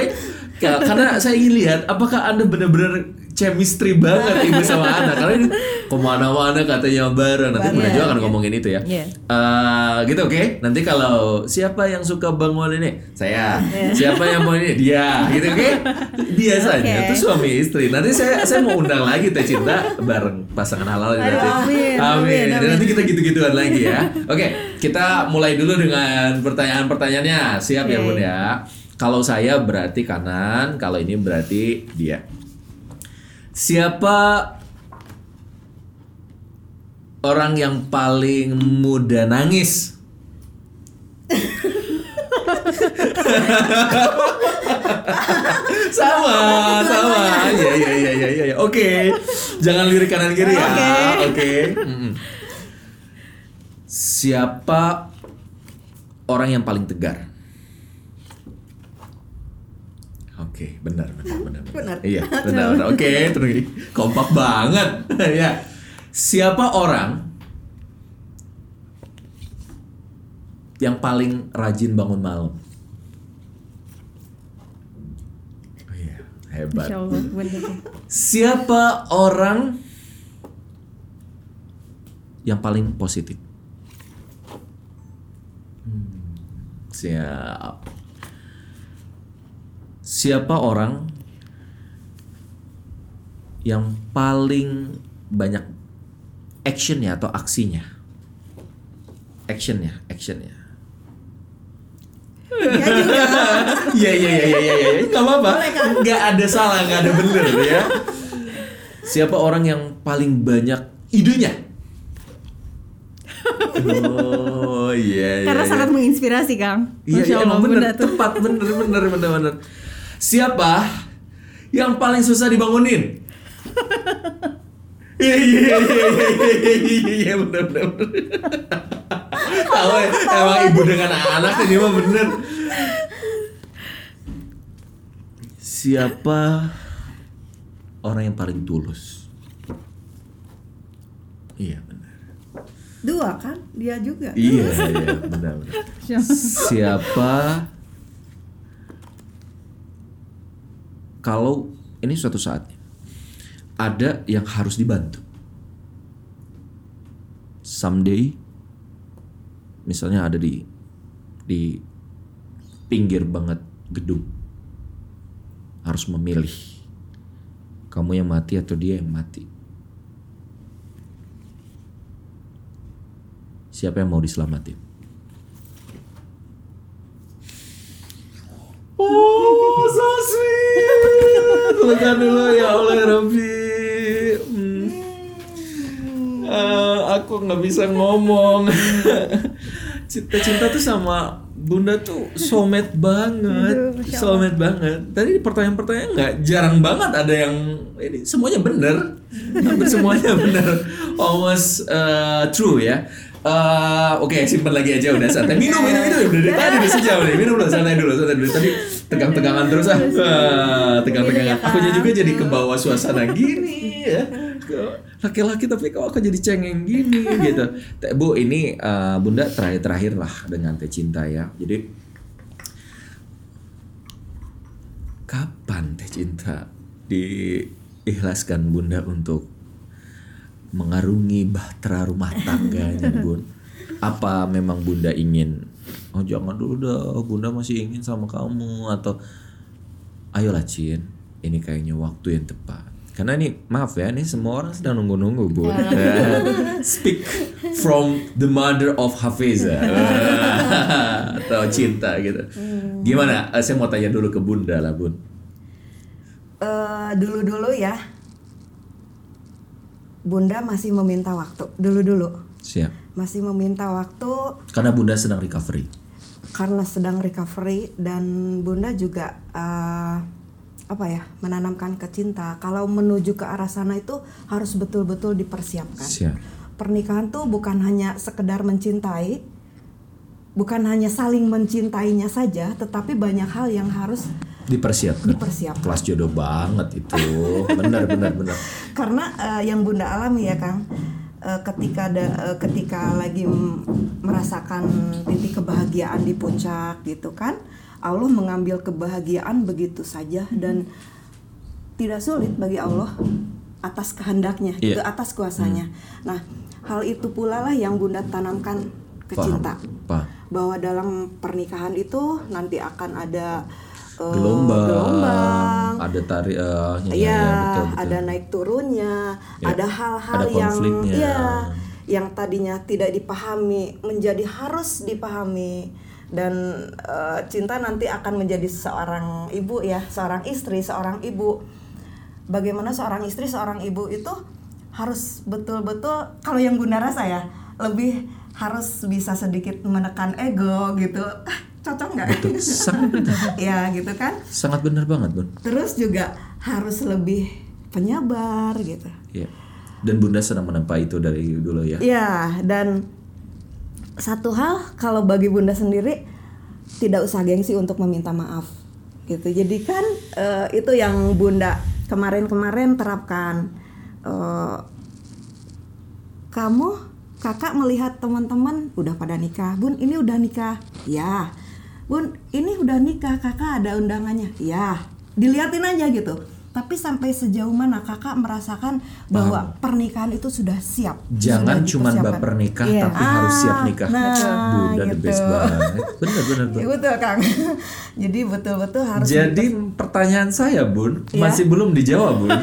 Ka- Karena saya ingin lihat apakah anda benar-benar chemistry banget ibu sama anak karena ini ke mana-mana katanya bareng nanti bunda juga akan ngomongin itu ya. Iya. Eh, gitu oke. Nanti kalau siapa yang suka bangun ini saya, siapa yang mau ini dia, gitu oke. Biasanya Oke. tuh suami istri. Nanti saya saya mau undang lagi teh cinta bareng pasangan halal nanti. amin, amin. amin, Dan nanti kita gitu-gituan lagi ya. Oke, kita mulai dulu dengan pertanyaan-pertanyaannya. Siap ya Oke. bun ya. Kalau saya berarti kanan, kalau ini berarti dia. Siapa orang yang paling mudah nangis? sama, sama. Iya, iya, iya, iya, iya. iya. Oke. Jangan lirik kanan kiri ya. Oke. Mm-mm. Siapa orang yang paling tegar? Oke, benar, benar, benar, Benar. Iya, benar, benar. Oke, terus ini kompak banget. ya. Siapa orang yang paling rajin bangun malam? Oh iya, hebat. Siapa orang yang paling positif? Hmm, siap. Siapa orang yang paling banyak actionnya atau aksinya? Actionnya, actionnya. Iya iya iya iya iya iya nggak apa-apa nggak ada salah nggak ada bener ya siapa orang yang paling banyak idenya oh iya iya Karena iya. sangat menginspirasi, Kang. Iya, iya emang bener, tepat, bener, bener, bener, bener. Siapa yang paling susah dibangunin? Iya, iya, iya, iya, iya, iya, bener, bener. Tahu ya, emang ibu dengan anak ini mah bener. Siapa orang yang paling tulus? Iya, benar. Dua kan? Dia juga. Iya, iya, benar, benar. Siapa kalau ini suatu saat ada yang harus dibantu. Someday misalnya ada di di pinggir banget gedung harus memilih kamu yang mati atau dia yang mati. Siapa yang mau diselamatin? Oh, so sweet. Pelukan dulu ya Allah ya Rabbi. Hmm. Eh, aku nggak bisa ngomong. Cinta-cinta tuh sama Bunda tuh soulmate banget, soulmate banget. Tadi pertanyaan-pertanyaan nggak jarang banget ada yang ini semuanya bener, hampir semuanya bener, almost uh, true ya. Eh, Oke, simpen lagi aja udah santai. Minum, minum, minum. Udah dari tadi udah sejam nih. Minum dulu, santai dulu, santai dulu. Tadi tegang-tegangan terus ah. Ah, tegang-tegangan. Aku juga jadi ke bawah suasana gini ya. Laki-laki tapi kok aku jadi cengeng gini gitu. Teh, Bu, ini eh, Bunda terakhir-terakhir lah dengan Teh Cinta ya. Jadi kapan Teh Cinta diikhlaskan Bunda untuk mengarungi bahtera rumah tangganya bun. Apa memang bunda ingin oh jangan dulu dah bunda masih ingin sama kamu atau ayolah Cin ini kayaknya waktu yang tepat. Karena ini maaf ya ini semua orang sedang nunggu-nunggu bun. Speak from the mother of Hafeza. Atau cinta gitu. Gimana? Eh, saya mau tanya dulu ke bunda lah bun. Eh, dulu-dulu ya. Bunda masih meminta waktu. Dulu-dulu siap. Masih meminta waktu. Karena bunda sedang recovery. Karena sedang recovery dan Bunda juga eh, apa ya menanamkan ke cinta kalau menuju ke arah sana itu harus betul-betul dipersiapkan. Siap. pernikahan tuh bukan hanya sekedar mencintai bukan hanya saling mencintainya saja tetapi banyak hal yang harus Dipersiapkan. Dipersiapkan. Kelas jodoh banget itu. benar benar benar. karena eh, yang bunda alami ya kang eh, ketika ada eh, ketika lagi merasakan titik kebahagiaan di puncak gitu kan Allah mengambil kebahagiaan begitu saja dan tidak sulit bagi Allah atas kehendaknya Iya. itu atas kuasanya nah hal itu pula lah yang bunda tanamkan ke Paham, cinta paham. bahwa dalam pernikahan itu nanti akan ada eh, Gelombang, gelombang ada tarik eh, ya, Iya, ya, betul, betul. ada naik turunnya, Ya, ada hal-hal yang iya, yang tadinya tidak dipahami menjadi harus dipahami dan eh, cinta nanti akan menjadi seorang ibu ya, seorang istri, seorang ibu. Bagaimana seorang istri, seorang ibu itu harus betul-betul kalau yang Bunda rasa ya, lebih harus bisa sedikit menekan ego gitu. Ah, Cocok nggak? Betul, sangat benar. ya gitu kan Sangat benar banget, Bun. terus juga harus lebih penyabar gitu. Iya. Dan Bunda sedang menempa itu dari dulu ya. Ya, dan satu hal kalau bagi Bunda sendiri tidak usah gengsi untuk meminta maaf gitu. Jadi kan eh, itu yang Bunda kemarin-kemarin terapkan. Eh, kamu kakak melihat teman-teman udah pada nikah, Bun ini udah nikah, ya. Bun ini udah nikah, kakak ada undangannya, ya. Diliatin aja gitu. Tapi sampai sejauh mana kakak merasakan bahwa pernikahan itu sudah siap? Jangan cuma baper nikah Iya. tapi harus siap Ah, nikah. nah, Bunda the gitu. best banget. Benar benar Ya, betul Kang. Jadi betul-betul harus Jadi pertanyaan saya Bun Iya. masih belum dijawab Bun.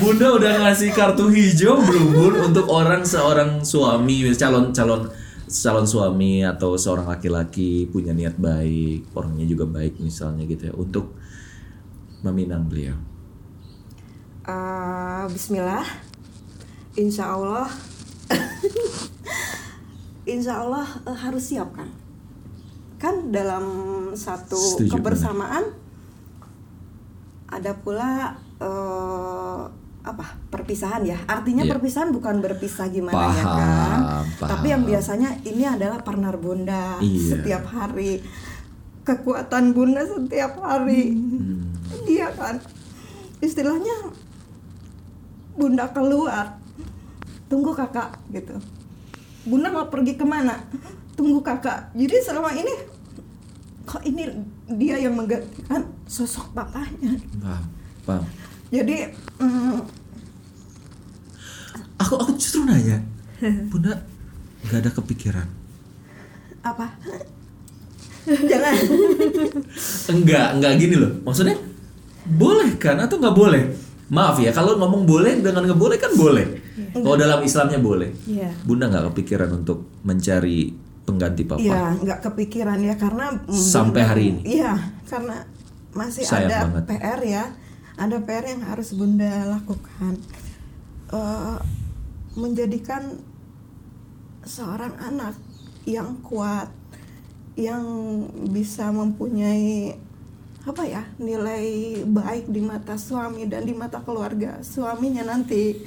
Bunda udah ngasih kartu hijau belum Bun untuk orang seorang suami calon calon calon suami atau seorang laki-laki punya niat baik orangnya juga baik misalnya gitu ya untuk meminang beliau. Eh, Bismillah. Insya Allah. Insya Allah eh, harus siap kan. Kan dalam satu Setuju, kebersamaan ada pula eh, apa perpisahan ya. Artinya Iya. perpisahan bukan berpisah gimana ya Paham, kan. paham. Tapi yang biasanya ini adalah partner bunda Iya. setiap hari. Kekuatan bunda setiap hari. Hmm. Iya kan. Istilahnya bunda keluar tunggu kakak gitu bunda mau pergi ke mana tunggu kakak jadi selama ini kok ini dia yang menggantikan sosok papanya Paham, paham. Jadi mm, Aku aku justru nanya, Bunda nggak ada kepikiran? apa jangan Enggak, enggak gini loh. Maksudnya boleh kan atau nggak boleh? Maaf ya, kalau ngomong boleh dengan nggak boleh kan boleh. Kalau dalam Islamnya boleh. Iya. Bunda nggak kepikiran untuk mencari pengganti papa. Iya, nggak kepikiran ya karena mm, Sampai hari ini? Iya, karena masih Sayang ada banget. PR ya, ada PR yang harus bunda lakukan, Eh, menjadikan seorang anak yang kuat, yang bisa mempunyai apa ya nilai baik di mata suami dan di mata keluarga suaminya nanti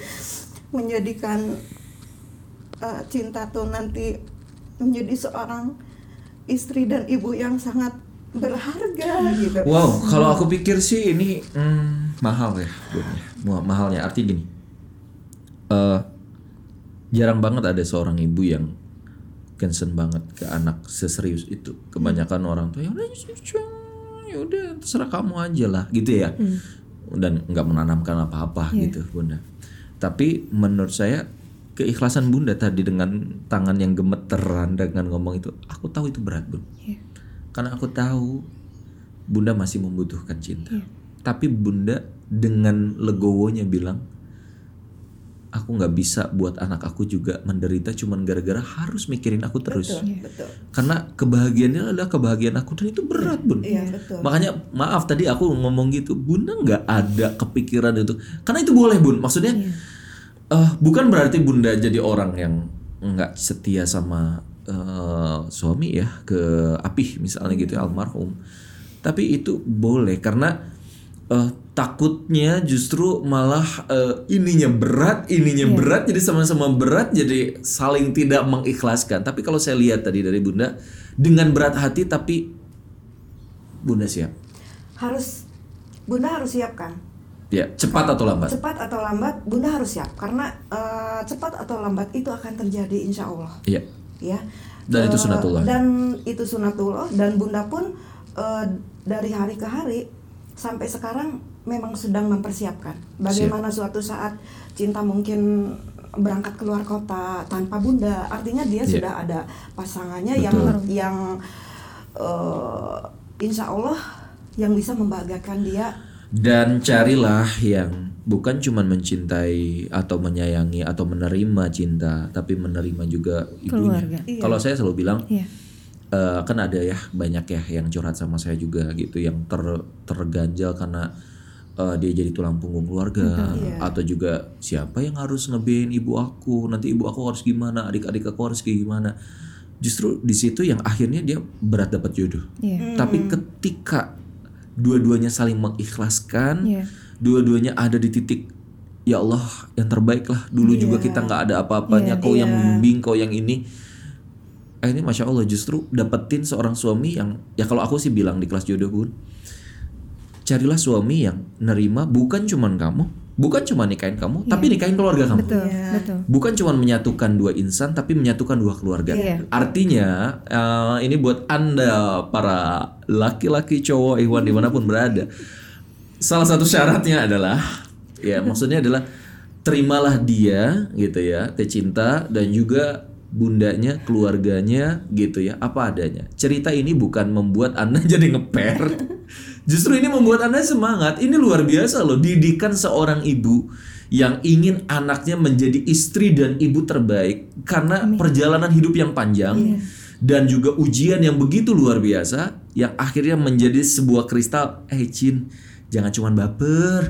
menjadikan eh, cinta tuh nanti menjadi seorang istri dan ibu yang sangat berharga gitu. Wow, kalau aku pikir sih ini hmm, mahal ya. Wah, Mahalnya arti gini. eh jarang banget ada seorang ibu yang concern banget ke anak seserius itu. Kebanyakan orang tuh ya udah ya udah terserah kamu aja lah gitu ya. Dan nggak menanamkan apa-apa gitu, Bunda. Tapi menurut saya keikhlasan Bunda tadi dengan tangan yang gemeteran dengan ngomong itu, aku tahu itu berat, Bun. Iya. Karena aku tahu Bunda masih membutuhkan cinta. Tapi Bunda dengan legowonya bilang, aku nggak bisa buat anak aku juga menderita cuman gara-gara harus mikirin aku terus. Betul, betul. Karena kebahagiaannya adalah kebahagiaan aku dan itu berat bun. Iya, betul. Makanya maaf tadi aku ngomong gitu, Bunda nggak ada kepikiran itu. Karena itu boleh bun. Maksudnya eh, bukan berarti Bunda jadi orang yang nggak setia sama eh, suami ya ke Apih misalnya gitu ya almarhum. Tapi itu boleh karena eh, takutnya justru malah eh, ininya berat, ininya berat jadi sama-sama berat jadi saling tidak mengikhlaskan. Tapi kalau saya lihat tadi dari Bunda dengan berat hati tapi Bunda siap. harus bunda harus siapkan Ya, cepat atau lambat. cepat atau lambat bunda harus siap karena eh, cepat atau lambat itu akan terjadi insya Allah Iya. Ya Dan itu Eh, sunatullah. dan itu sunatullah dan bunda pun eh, dari hari ke hari sampai sekarang memang sedang mempersiapkan bagaimana suatu saat cinta mungkin berangkat keluar kota tanpa bunda artinya dia Iya. sudah ada pasangannya yang Betul. yang eh, insya Allah yang bisa membanggakan dia Dan carilah yang bukan cuma mencintai atau menyayangi atau menerima cinta, tapi menerima juga ibunya. Keluarga. Kalau saya selalu bilang, Iya. eh, kan ada ya banyak ya yang curhat sama saya juga gitu, yang ter terganjal karena eh, dia jadi tulang punggung keluarga, atau juga siapa yang harus ngebein ibu aku, nanti ibu aku harus gimana, adik-adik aku harus kayak gimana. Justru di situ yang akhirnya dia berat dapat jodoh. Iya. Tapi ketika dua-duanya saling mengikhlaskan, Iya. Dua-duanya ada di titik ya Allah yang terbaik lah. Dulu juga kita nggak ada apa-apanya, kau yang membimbing, kau yang ini. Eh, ini masya Allah justru dapetin seorang suami yang ya kalau aku sih bilang di kelas jodoh pun, carilah suami yang nerima bukan cuman kamu, bukan cuma nikahin kamu, tapi nikahin keluarga kamu. Betul, betul. Bukan cuma menyatukan dua insan, tapi menyatukan dua keluarga. Iya. Artinya eh, ini buat anda para laki-laki cowok Ikhwan di mana pun berada. Salah satu syaratnya adalah, ya maksudnya adalah terimalah dia gitu ya, teh cinta dan juga bundanya, keluarganya gitu ya, apa adanya. Cerita ini bukan membuat anda jadi ngeper. Justru ini membuat anda semangat. Ini luar biasa loh, didikan seorang ibu yang ingin anaknya menjadi istri dan ibu terbaik karena perjalanan hidup yang panjang dan juga ujian yang begitu luar biasa yang akhirnya menjadi sebuah kristal eh Cin jangan cuman baper.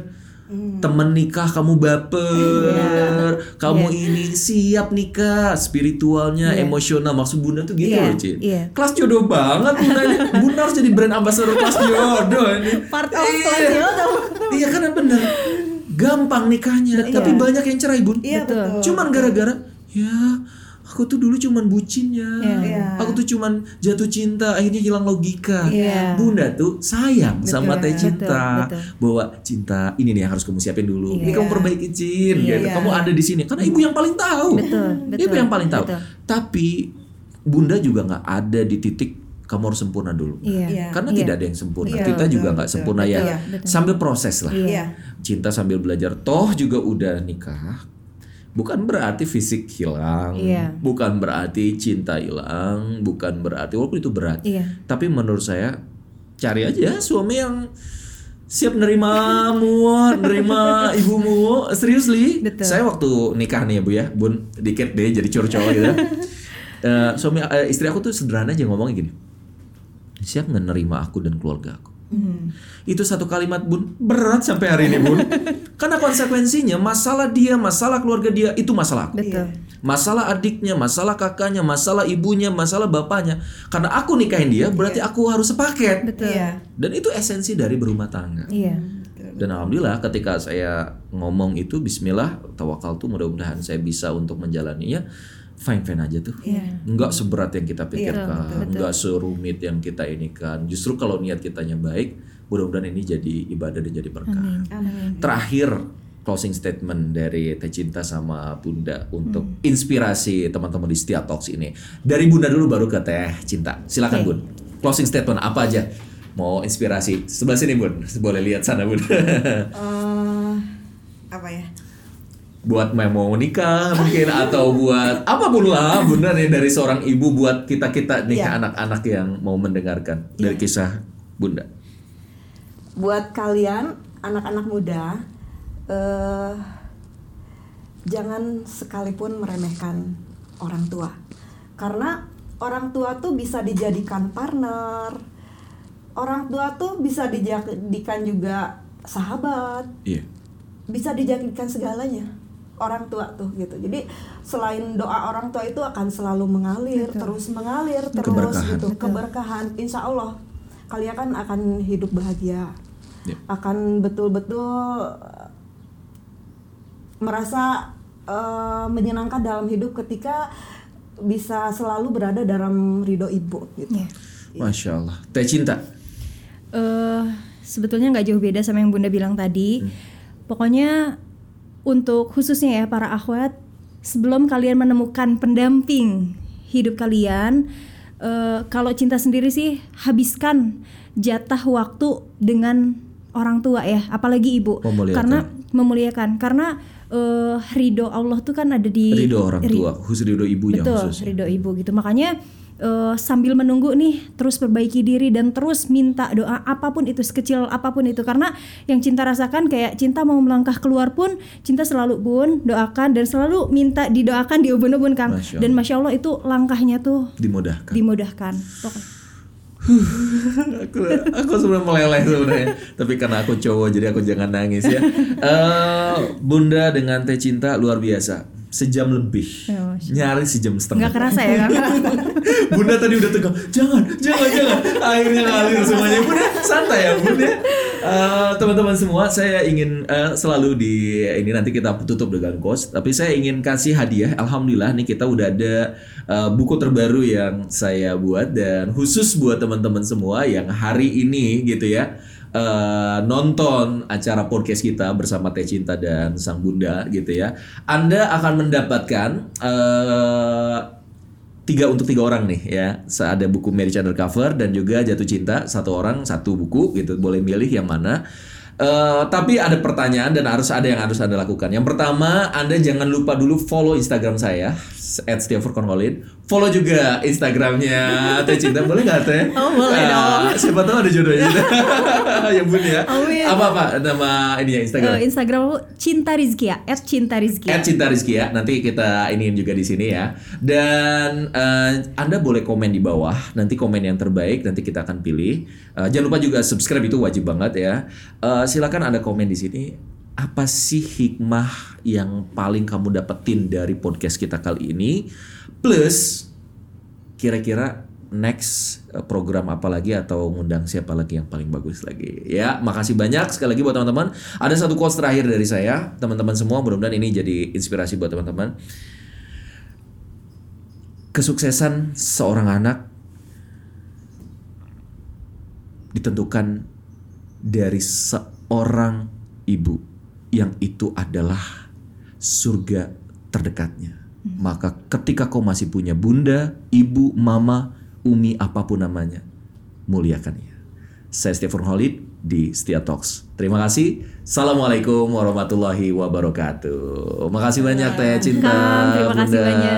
Temen nikah kamu baper. Kamu ini siap nikah. Spiritualnya emosional. Maksud bunda tuh gitu Iya, loh Cin. iya. kelas jodoh banget bunda bunda harus jadi brand ambassador kelas jodoh ini. Part of Iya. kelas jodoh. iya kan bener. Gampang nikahnya tapi banyak yang cerai bun. Iya, betul. cuman gara-gara ya aku tuh dulu cuman bucinnya Iya. aku tuh cuman jatuh cinta akhirnya hilang logika Iya. bunda tuh sayang sama teh Betul, cinta betul. bahwa cinta ini nih yang harus kamu siapin dulu ini Iya. kamu perbaiki cin gitu. Iya. kamu ada di sini karena ibu yang paling tahu Betul, betul, ibu yang paling tahu betul. tapi bunda juga nggak ada di titik kamu harus sempurna dulu. Iya. karena Iya. tidak ada yang sempurna Iya, kita juga betul, nggak betul. sempurna ya Iya, sambil proses lah Iya. cinta sambil belajar toh juga udah nikah bukan berarti fisik hilang Iya. bukan berarti cinta hilang bukan berarti walaupun itu berat Iya. tapi menurut saya cari aja suami yang siap nerimamu nerima ibumu seriously Betul. saya waktu nikah nih ya bu ya bun dikit deh jadi curcol gitu ya. Eh, suami eh, istri aku tuh sederhana aja ngomongnya gini siap nggak nerima aku dan keluarga aku itu satu kalimat bun. Berat sampai hari ini bun. Karena konsekuensinya masalah dia masalah keluarga dia itu masalah aku. Betul. masalah adiknya masalah kakaknya masalah ibunya masalah bapaknya. Karena aku nikahin dia berarti aku harus sepaket. Betul. Iya. dan itu esensi dari berumah tangga. Iya. dan alhamdulillah ketika saya ngomong itu Bismillah tawakal tuh mudah-mudahan saya bisa untuk menjalaninya fine fine aja tuh. Nggak seberat yang kita pikirkan nggak serumit yang kita ini kan justru kalau niat kitanya baik mudah-mudahan ini jadi ibadah dan jadi berkah. Terakhir closing statement dari Teh Cinta sama Bunda untuk inspirasi teman-teman di Setia Talks ini. Dari Bunda dulu baru ke Teh Cinta. Silakan Bun. Closing statement apa aja? Mau inspirasi? Sebelah sini Bun. Boleh lihat sana Bun. Eh, apa ya buat mau nikah mungkin atau buat apa pun lah bunda nih dari seorang ibu buat kita kita nih Iya. anak-anak yang mau mendengarkan. Dari kisah bunda. Buat kalian anak-anak muda eh jangan sekalipun meremehkan orang tua. Karena orang tua tuh bisa dijadikan partner. Orang tua tuh bisa dijadikan juga sahabat. Iya. Bisa dijadikan segalanya orang tua tuh gitu jadi selain doa orang tua itu akan selalu mengalir terus mengalir terus Keberkahan. gitu keberkahan insya Allah kalian kan akan hidup bahagia Ya. akan betul-betul eh, merasa eh, menyenangkan dalam hidup ketika bisa selalu berada dalam ridho ibu gitu Iya. Masya Allah. Teh cinta. eh sebetulnya nggak jauh beda sama yang bunda bilang tadi. Hmm. Pokoknya untuk khususnya ya para akhwat, sebelum kalian menemukan pendamping hidup kalian, eh, kalau cinta sendiri sih habiskan jatah waktu dengan orang tua ya, apalagi ibu, Memuliakan. karena memuliakan, karena eh, ridho Allah tuh kan ada di Ridho orang ri- tua, khusus ridho ibunya Betul, khusus. ridho ibu gitu. Makanya eh, sambil menunggu nih terus perbaiki diri dan terus minta doa apa pun itu sekecil apa pun itu karena yang cinta rasakan kayak cinta mau melangkah keluar pun cinta selalu bun doakan dan selalu minta didoakan diubun-ubun Kang. Masya Dan masya Allah itu langkahnya tuh Dimudahkan. dimudahkan. Pokoknya. aku aku sebenarnya meleleh sebenarnya tapi karena aku cowok jadi aku jangan nangis ya Eh, bunda dengan teh cinta luar biasa sejam lebih. Ya, nyaris sejam setengah. Nggak kerasa ya Kang? bunda tadi udah tegang jangan jangan jangan. Akhirnya ngalir semuanya. Bunda santai ya bunda. Eh, teman-teman semua saya ingin eh, selalu di ini nanti kita tutup dengan kos tapi saya ingin kasih hadiah. Alhamdulillah nih kita udah ada eh, buku terbaru yang saya buat dan khusus buat teman-teman semua yang hari ini gitu ya eh, nonton acara podcast kita bersama Teh Cinta dan Sang Bunda gitu ya Anda akan mendapatkan eh, tiga untuk tiga orang nih ya ada buku Marriage Undercover dan juga Jatuh Cinta satu orang satu buku gitu boleh milih yang mana Eh, tapi ada pertanyaan dan harus ada yang harus anda lakukan. Yang pertama, anda jangan lupa dulu follow Instagram saya @stiaforkonholid. Follow juga Instagramnya Teh Cinta, boleh nggak Teh? Oh, boleh Ah, Siapa tahu ada jodohnya. ya bun ya. Amin. Apa apa nama ini ya Instagram? Eh, Instagram aku Cinta Rizky ya, @cinta Rizky. At Cinta Rizky ya. Nanti kita iniin juga di sini ya. Dan eh, Anda boleh komen di bawah. Nanti komen yang terbaik nanti kita akan pilih. Eh, jangan lupa juga subscribe itu wajib banget ya. Eh, silakan Anda komen di sini. Apa sih hikmah yang paling kamu dapetin dari podcast kita kali ini? Plus kira-kira next eh, program apa lagi atau ngundang siapa lagi yang paling bagus lagi? Ya makasih banyak sekali lagi buat teman-teman. Ada satu quotes terakhir dari saya. Teman-teman semua mudah-mudahan ini jadi inspirasi buat teman-teman. Kesuksesan seorang anak ditentukan dari seorang ibu yang itu adalah surga terdekatnya. Maka ketika kau masih punya bunda, ibu, mama, umi apa pun namanya, muliakan ia. Saya Stephen Holid di Setia Talks. Terima kasih. Assalamualaikum warahmatullahi wabarakatuh. Makasih banyak Teh Cinta. Terima kasih Bunda. banyak.